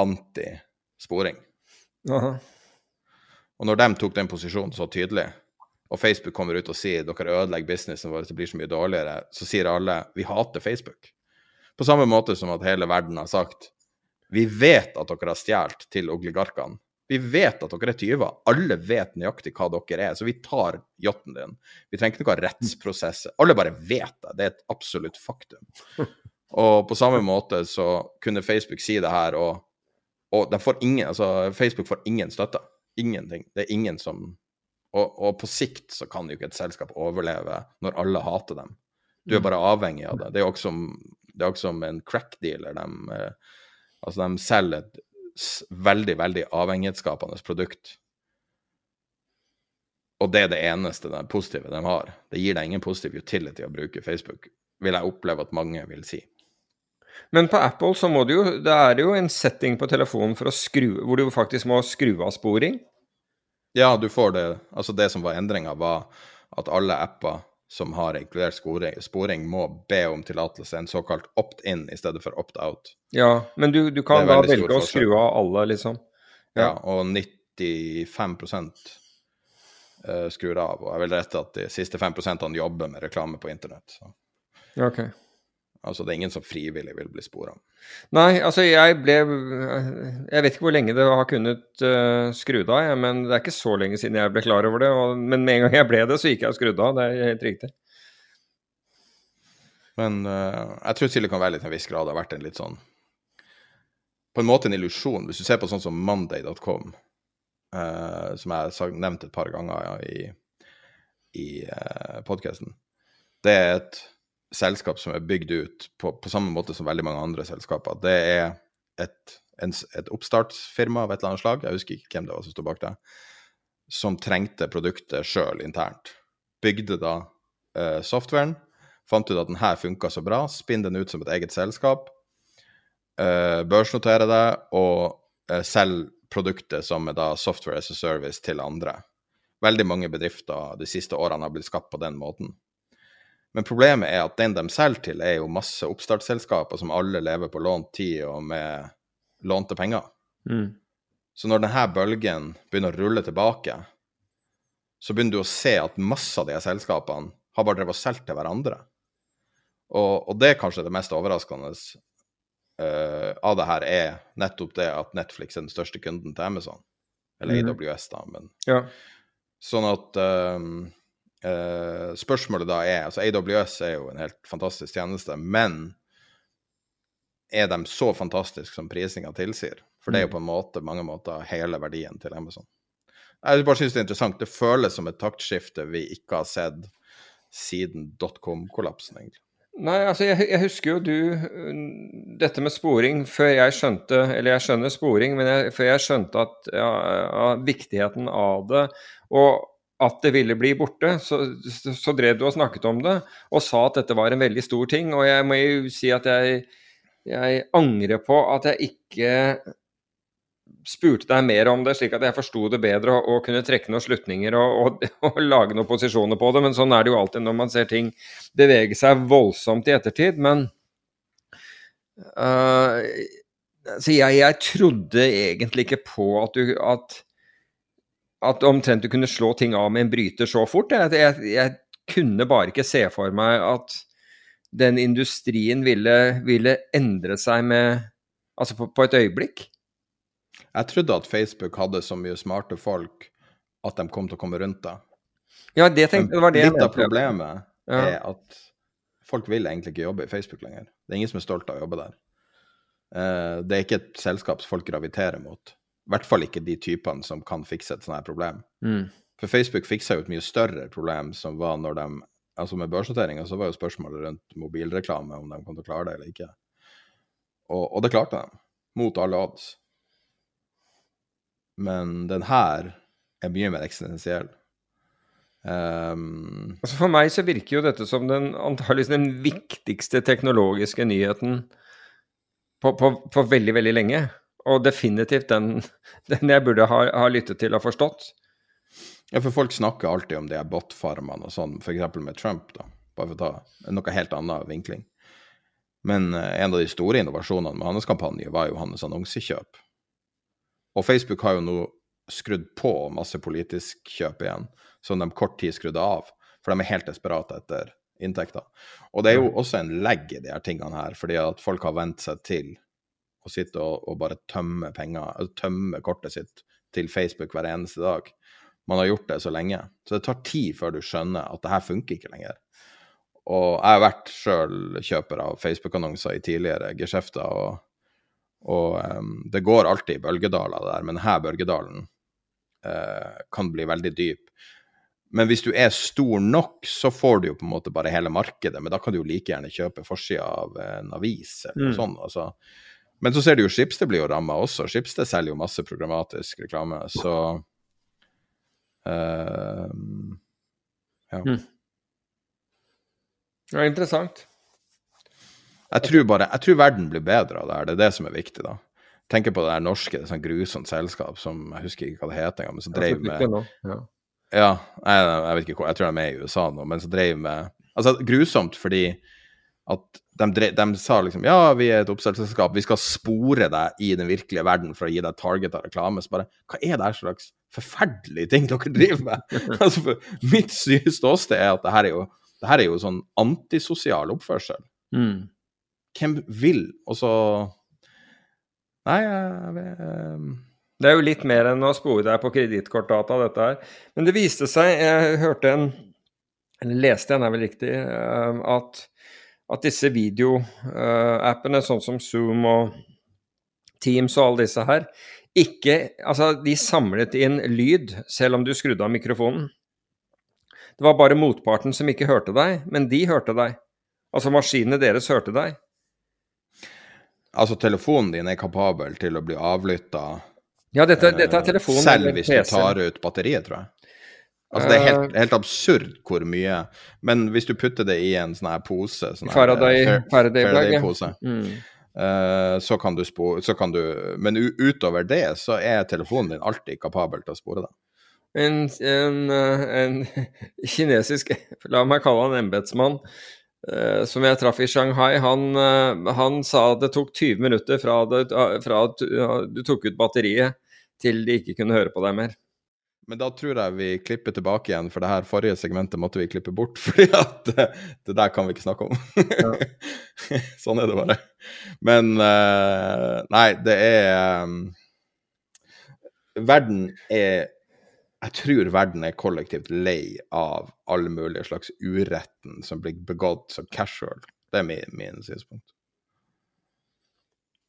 anti-sporing. Aha. Og når de tok den posisjonen så tydelig, og Facebook kommer ut og sier dere ødelegger businessen vår, det blir så mye dårligere, så sier alle vi hater Facebook. På samme måte som at hele verden har sagt vi vet at dere har stjålet til oligarkene. Vi vet at dere er tyver. Alle vet nøyaktig hva dere er, så vi tar yachten din. Vi trenger ikke noen rettsprosess. Alle bare vet det. Det er et absolutt faktum. Og på samme måte så kunne Facebook si det her, og, og de får ingen, altså Facebook får ingen støtte. Ingenting. Det er ingen som og, og på sikt så kan jo ikke et selskap overleve når alle hater dem. Du er bare avhengig av det. Det er jo også, som- det er også som en crack-dealer. De, eh, altså de selger et veldig, veldig avhengighetsskapende produkt. Og det er det eneste det positive de har. Det gir deg ingen positiv utility å bruke Facebook, vil jeg oppleve at mange vil si. Men på Apple så må du jo Det er jo en setting på telefonen skru, hvor du faktisk må skru av sporing. Ja, du får det Altså, det som var endringa, var at alle apper som har inkludert sporing, sporing må be om tillatelse, en såkalt opt-in i stedet for opt-out. Ja, men du, du kan da velge å skru av alle, liksom. Ja, og 95 eh, skrur av. Og jeg vil rette at de siste 5% jobber med reklame på internett. Så. Ok. Altså, det er ingen som frivillig vil bli spora. Nei, altså jeg ble Jeg vet ikke hvor lenge det har kunnet uh, skrudd av, jeg, men det er ikke så lenge siden jeg ble klar over det. Og, men med en gang jeg ble det, så gikk jeg og skrudde av. Det er helt riktig. Men uh, jeg tror Silicon Valley til en viss grad har vært en litt sånn På en måte en illusjon. Hvis du ser på sånn som Monday.com, uh, som jeg har nevnt et par ganger ja, i, i uh, podkasten, det er et selskap som er bygd ut på, på samme måte som veldig mange andre selskaper. Det er et, en, et oppstartsfirma av et eller annet slag, jeg husker ikke hvem det var som sto bak det, som trengte produktet sjøl internt. Bygde da eh, softwaren, fant ut at den her funka så bra, spinn den ut som et eget selskap, eh, børsnotere det og eh, selge produktet som er da software as a service til andre. Veldig mange bedrifter de siste årene har blitt skapt på den måten. Men problemet er at den de selger til, er jo masse oppstartsselskaper som alle lever på lånt tid og med lånte penger. Mm. Så når denne bølgen begynner å rulle tilbake, så begynner du å se at masse av de selskapene har bare drevet og solgt til hverandre. Og, og det er kanskje det mest overraskende uh, av det her er nettopp det at Netflix er den største kunden til Amazon. Eller Mhm. AWS, da. Men Ja. sånn at ehm, eh, Spørsmålet da er Altså, AWS er jo en helt fantastisk tjeneste, men er de så fantastiske som prisinga tilsier? For det er jo på en måte, mange måter hele verdien til Amazon. Jeg bare syns det er interessant. Det føles som et taktskifte vi ikke har sett siden dotcom-kollapsen, egentlig. Nei, altså jeg, jeg husker jo du mm, Dette med sporing før jeg skjønte Eller jeg skjønner sporing, men jeg, før jeg skjønte at ja, ja, viktigheten av det og at det ville bli borte, så, så, drev du og snakket om det og sa at dette var en veldig stor ting. Og jeg må jo si at jeg, jeg angrer på at jeg ikke spurte deg mer om det, slik at jeg forsto det bedre og, og kunne trekke noen slutninger og, og, og lage noen posisjoner på det. Men sånn er det jo alltid når man ser ting bevege seg voldsomt i ettertid. Men uh, jeg, jeg trodde egentlig ikke på at du at, at omtrent du kunne slå ting av med en bryter så fort. Jeg, jeg, jeg kunne bare ikke se for meg at den industrien ville, ville endre seg med Altså på, på et øyeblikk. Jeg trodde at Facebook hadde så mye smarte folk at de kom til å komme rundt det. Ja, det, tenkte, det var det Litt av problemet Ja. er at folk vil egentlig ikke jobbe i Facebook lenger. Det er ingen som er stolt av å jobbe der. Eh, det er ikke et selskap folk graviterer mot. I hvert fall ikke de typene som kan fikse et sånt her problem. Mm. For Facebook fiksa jo et mye større problem som var når de Altså med børsnoteringa så var jo spørsmålet rundt mobilreklame, om de kom til å klare det eller ikke. Og, og det klarte de. Mot alle odds. Men den her er mye mer eksistensiell. Um, Altså For meg så virker jo dette som den antakeligvis den viktigste teknologiske nyheten på, på, på veldig, veldig lenge. Og definitivt den, den jeg burde ha, ha lyttet til og forstått. ja, for folk snakker alltid om de bot-farmene og sånn, f.eks. med Trump, da. Bare for å ta noe helt annet vinkling. Men eh, en av de store innovasjonene med hans kampanje var jo hans annonsekjøp. Og Facebook har jo nå skrudd på masse politisk kjøp igjen, som de kort tid skrudde av. For de er helt desperate etter inntekter. Og det er jo også en legg i de her tingene her, fordi at folk har vent seg til å sitte og, og bare tømme penger, altså tømme kortet sitt til Facebook hver eneste dag. Man har gjort det så lenge. Så det tar tid før du skjønner at det her funker ikke lenger. Og jeg har vært sjøl kjøper av Facebook-annonser i tidligere geskjefter, og, og um, det går alltid i bølgedaler der, men her bølgedalen uh, kan bli veldig dyp. Men hvis du er stor nok, så får du jo på en måte bare hele markedet, men da kan du jo like gjerne kjøpe forsida av en avis eller noe Mm. sånt. Altså. Men så ser du jo Schibsted blir jo ramma også. Schibsted selger jo masse programmatisk reklame, så uh, ja. Mm. Det er interessant. Jeg tror bare, jeg tror verden blir bedre av det her, det er det som er viktig, da. Tenker på det der norske, det sånn grusomt selskap som jeg husker ikke hva det heter engang, men som drev med Nå. Ja. Ja, jeg vet ikke hvor, jeg tror de er med i USA nå, men som drev med Altså, grusomt fordi at de, drev, de sa liksom Ja, vi er et oppstartsselskap, vi skal spore deg i den virkelige verden for å gi deg targeta reklame. Så bare Hva er det her slags forferdelige ting dere driver med? altså, mitt ståsted er at det her er jo, det her er jo sånn antisosial oppførsel. Mm. Hvem vil Og så Nei, jeg vet Det er jo litt mer enn å spore deg på kredittkortdata, dette her. Men det viste seg, jeg hørte en Eller leste en, er vel riktig, eh, at, at disse videoappene, sånn som Zoom og Teams og alle disse her, ikke Altså, de samlet inn lyd selv om du skrudde av mikrofonen. Det var bare motparten som ikke hørte deg, men de hørte deg. Altså maskinene deres hørte deg. Altså, telefonen din er kapabel til å bli avlytta Ja, dette, dette er telefonen selv hvis du tar ut batteriet, tror jeg. Altså, det er Eh. helt, helt absurd hvor mye Men hvis du putter det i en sånn her pose sånn Faraday- eh. Faraday-pose, Mm. eh, så kan du spore så kan du, Men utover det så er telefonen din alltid kapabel til å spore deg. En, en, en kinesisk, la meg kalle han embetsmann, eh, som jeg traff i Shanghai, han, eh, han sa det tok 20 minutter fra, det, fra du tok ut batteriet til de ikke kunne høre på deg mer. Men da tror jeg vi klipper tilbake igjen, for det her forrige segmentet måtte vi klippe bort. fordi at eh, det der kan vi ikke snakke om. sånn er det bare. Men eh, nei, det er um, Verden er Jeg tror verden er kollektivt lei av alle mulige slags uretten som blir begått som casual. Det er min, min synspunkt.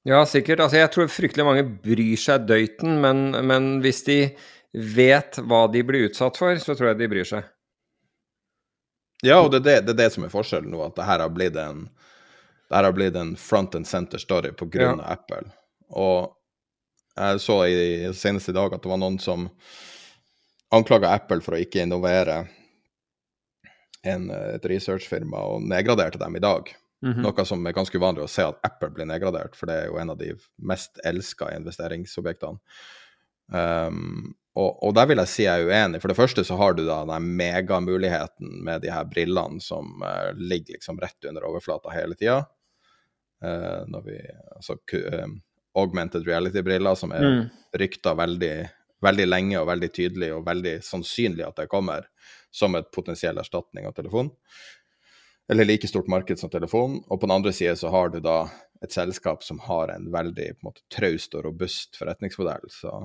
Ja, sikkert. Altså, jeg tror fryktelig mange bryr seg døyten, men, men hvis de vet hva de blir utsatt for, så tror jeg de bryr seg. Ja, og det er det, det, er det som er forskjellen nå, at det her har blitt en, har blitt en front and center story på grunn av Apple. Og jeg så i, senest i dag at det var noen som anklaga Apple for å ikke innovere en, et researchfirma, og nedgraderte dem i dag. Mm -hmm. Noe som er ganske uvanlig å se at Apple blir nedgradert, for det er jo en av de mest elska investeringsobjektene. Um, og, og, der vil jeg si jeg er uenig. For det første så har du da den megamuligheten med de her brillene som uh, ligger liksom rett under overflata hele tida. Uh, når vi Altså uh, augmented reality-briller som er mm. rykta veldig, veldig lenge og veldig tydelig og veldig sannsynlig at det kommer som et potensiell erstatning av telefon. Eller like stort marked som telefon. Og på den andre side så har du da et selskap som har en veldig på en måte, traust og robust forretningsmodell. Så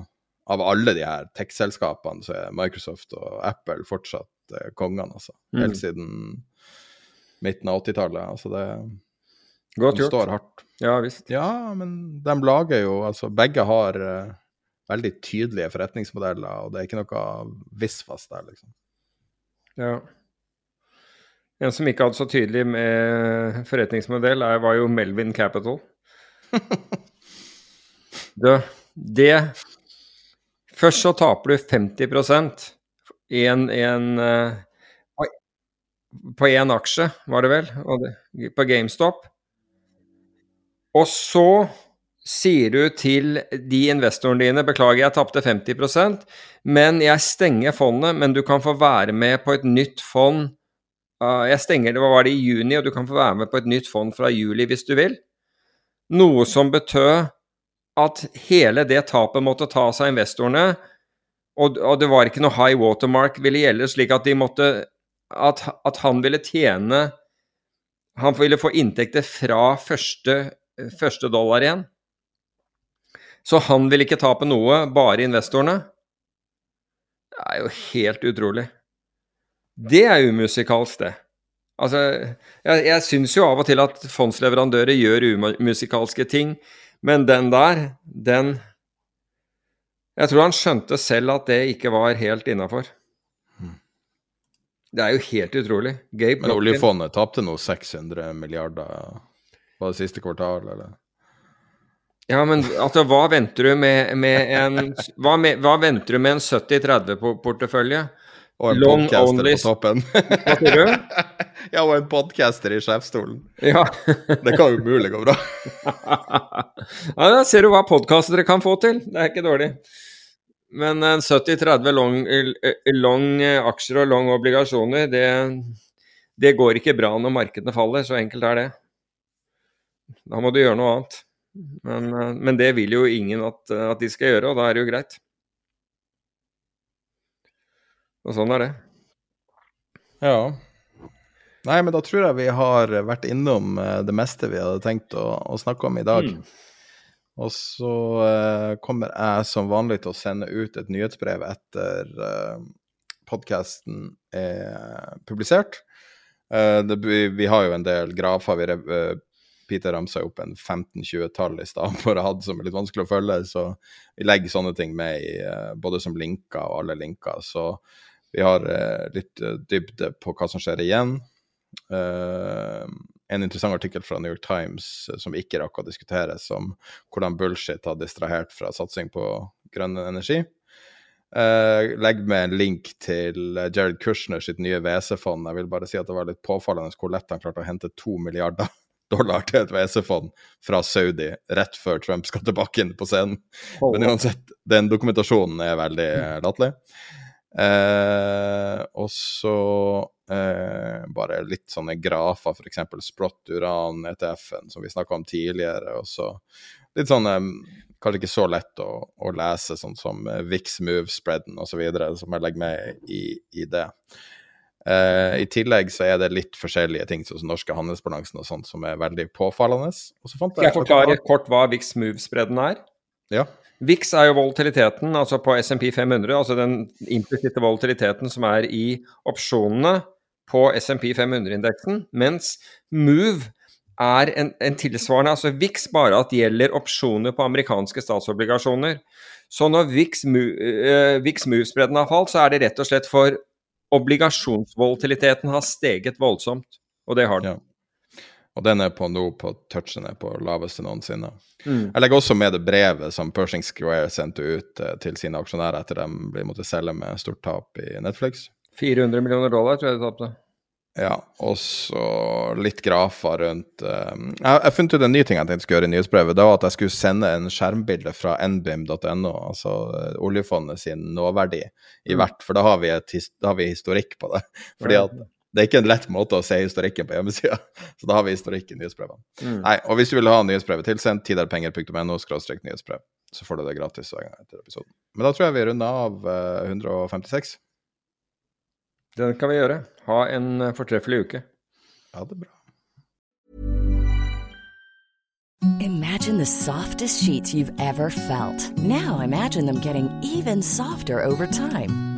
av alle de her tech-selskapene så er Microsoft og Apple fortsatt eh, kongene, altså. Mm. Helt siden midten av 80-tallet. Altså det Godt gjort. står hardt. Ja visst. Ja, men de lager jo Altså, begge har eh, veldig tydelige forretningsmodeller, og det er ikke noe visvas der, liksom. Ja. En som ikke hadde så tydelig med forretningsmodell, er, var jo Melvin Capital. det, det Først så taper du 50 i en, en uh, På én aksje, var det vel, på GameStop. Og så sier du til de investorene dine beklager, jeg tapte 50% men jeg stenger fondet, men du kan få være med på et nytt fond. Uh, jeg stenger det, hva var det, i juni, og du kan få være med på et nytt fond fra juli hvis du vil. Noe som betød at hele det tapet måtte tas av investorene, og, og, det var ikke noe high watermark ville gjelde, slik at de måtte at, at, han ville tjene Han ville få inntekter fra første, første dollar igjen. Så han ville ikke tape noe, bare investorene. Det er jo helt utrolig. Det er umusikalsk, det. Altså, jeg, jeg syns jo av og til at fondsleverandører gjør umusikalske ting, men den der, den Jeg tror han skjønte selv at det ikke var helt innafor. Hmm. Det er jo helt utrolig. Gabe Men oljefondet tapte nå 600 milliarder på det siste kvartal, eller? Ja, men altså, hva venter du med, med en hva, med, hva, venter du med en 70-30-portefølje? Og en Long podcaster på toppen. Hva sier du? ja, og en podcaster i sjefsstolen. Ja. det kan umulig gå bra. ja, da ser du hva podkastere kan få til. Det er ikke dårlig. Men en 70-30 long, long, aksjer og long obligasjoner, det, det går ikke bra når markedene faller. Så enkelt er det. Da må du gjøre noe annet. Men, men det vil jo ingen at, at de skal gjøre, og da er det jo greit. Og sånn er det. Ja. Nei, men da tror jeg vi har vært innom eh, det meste vi hadde tenkt å, å snakke om i dag. Mm. Og så uh, kommer jeg som vanlig til å sende ut et nyhetsbrev etter uh, eh, podkasten er publisert. Uh, det, vi, vi, har jo en del grafer. Vi, uh, Peter ramsa opp en 15-20-tall i stad på rad som er litt vanskelig å følge, så vi legger sånne ting med i, både som linker og alle linker. Så vi har eh, litt eh, dybde på hva som skjer igjen. Uh, en interessant artikkel fra New York Times som ikke rakk å diskutere, som hvordan bullshit har distrahert fra satsing på grønn energi. Uh, legg med en link til Jared Kushner sitt nye WC-fond. Jeg vil bare si at det var litt påfallende hvor lett han klarte å hente to milliarder dollar til et WC-fond fra Saudi rett før Trump skal tilbake inn på scenen. Oh. Men uansett, den dokumentasjonen er veldig latterlig. Eh, og så eh, bare litt sånne grafer, f.eks. Sprott Uran, ETF-en, som vi snakka om tidligere. Og så litt sånn um, Kanskje ikke så lett å, å lese, sånn som uh, Vix Move, Spreaden osv., som jeg legger med i, i det. Eh, I tillegg så er det litt forskjellige ting, sånn som norske handelsbalansen og sånt, som er veldig påfallende. Og så fant Skal jeg forklare kort hva VIX move-spreaden er? Ja. VIX er jo volatiliteten, altså på SMP 500, altså den implisitte volatiliteten som er i opsjonene på SMP 500-indeksen, mens MOVE er en, en, tilsvarende, altså VIX bare at gjelder opsjoner på amerikanske statsobligasjoner. Så når VIX, uh, VIX Move-spredden har falt, så er det rett og slett for obligasjonsvolatiliteten har steget voldsomt, og det har den. Ja. Og den er på nå på touchen er på laveste noensinne. Mm. Jeg legger også med det brevet som Pershing Square sendte ut uh, til sine aksjonærer etter de ble måtte selge med stort tap i Netflix. 400 millioner dollar tror jeg de tapte. Ja, og så litt grafer rundt um, Jeg jeg funnet ut en ny ting jeg tenkte skulle gjøre i nyhetsbrevet. Det var at jeg skulle sende en skjermbilde fra nbim.no, altså uh, oljefondet sin nåverdi, i mm. hvert. For da har, vi et, da har vi historikk på det. Fordi at det er ikke en lett måte å se historikken på hjemmesida, så da har vi historikk i nyhetsbrevene. Mm. Nei, og hvis du vil ha nyhetsbrevet tilsendt, tiderpenger.no nyhetsbrev, så får du det gratis hver gang etter episoden. Men da tror jeg vi runder av uh, 156. Den kan vi gjøre. Ha en eh, fortreffelig uke. Ha det bra. Imagine the softest sheets you've ever felt. Now imagine them getting even softer over time.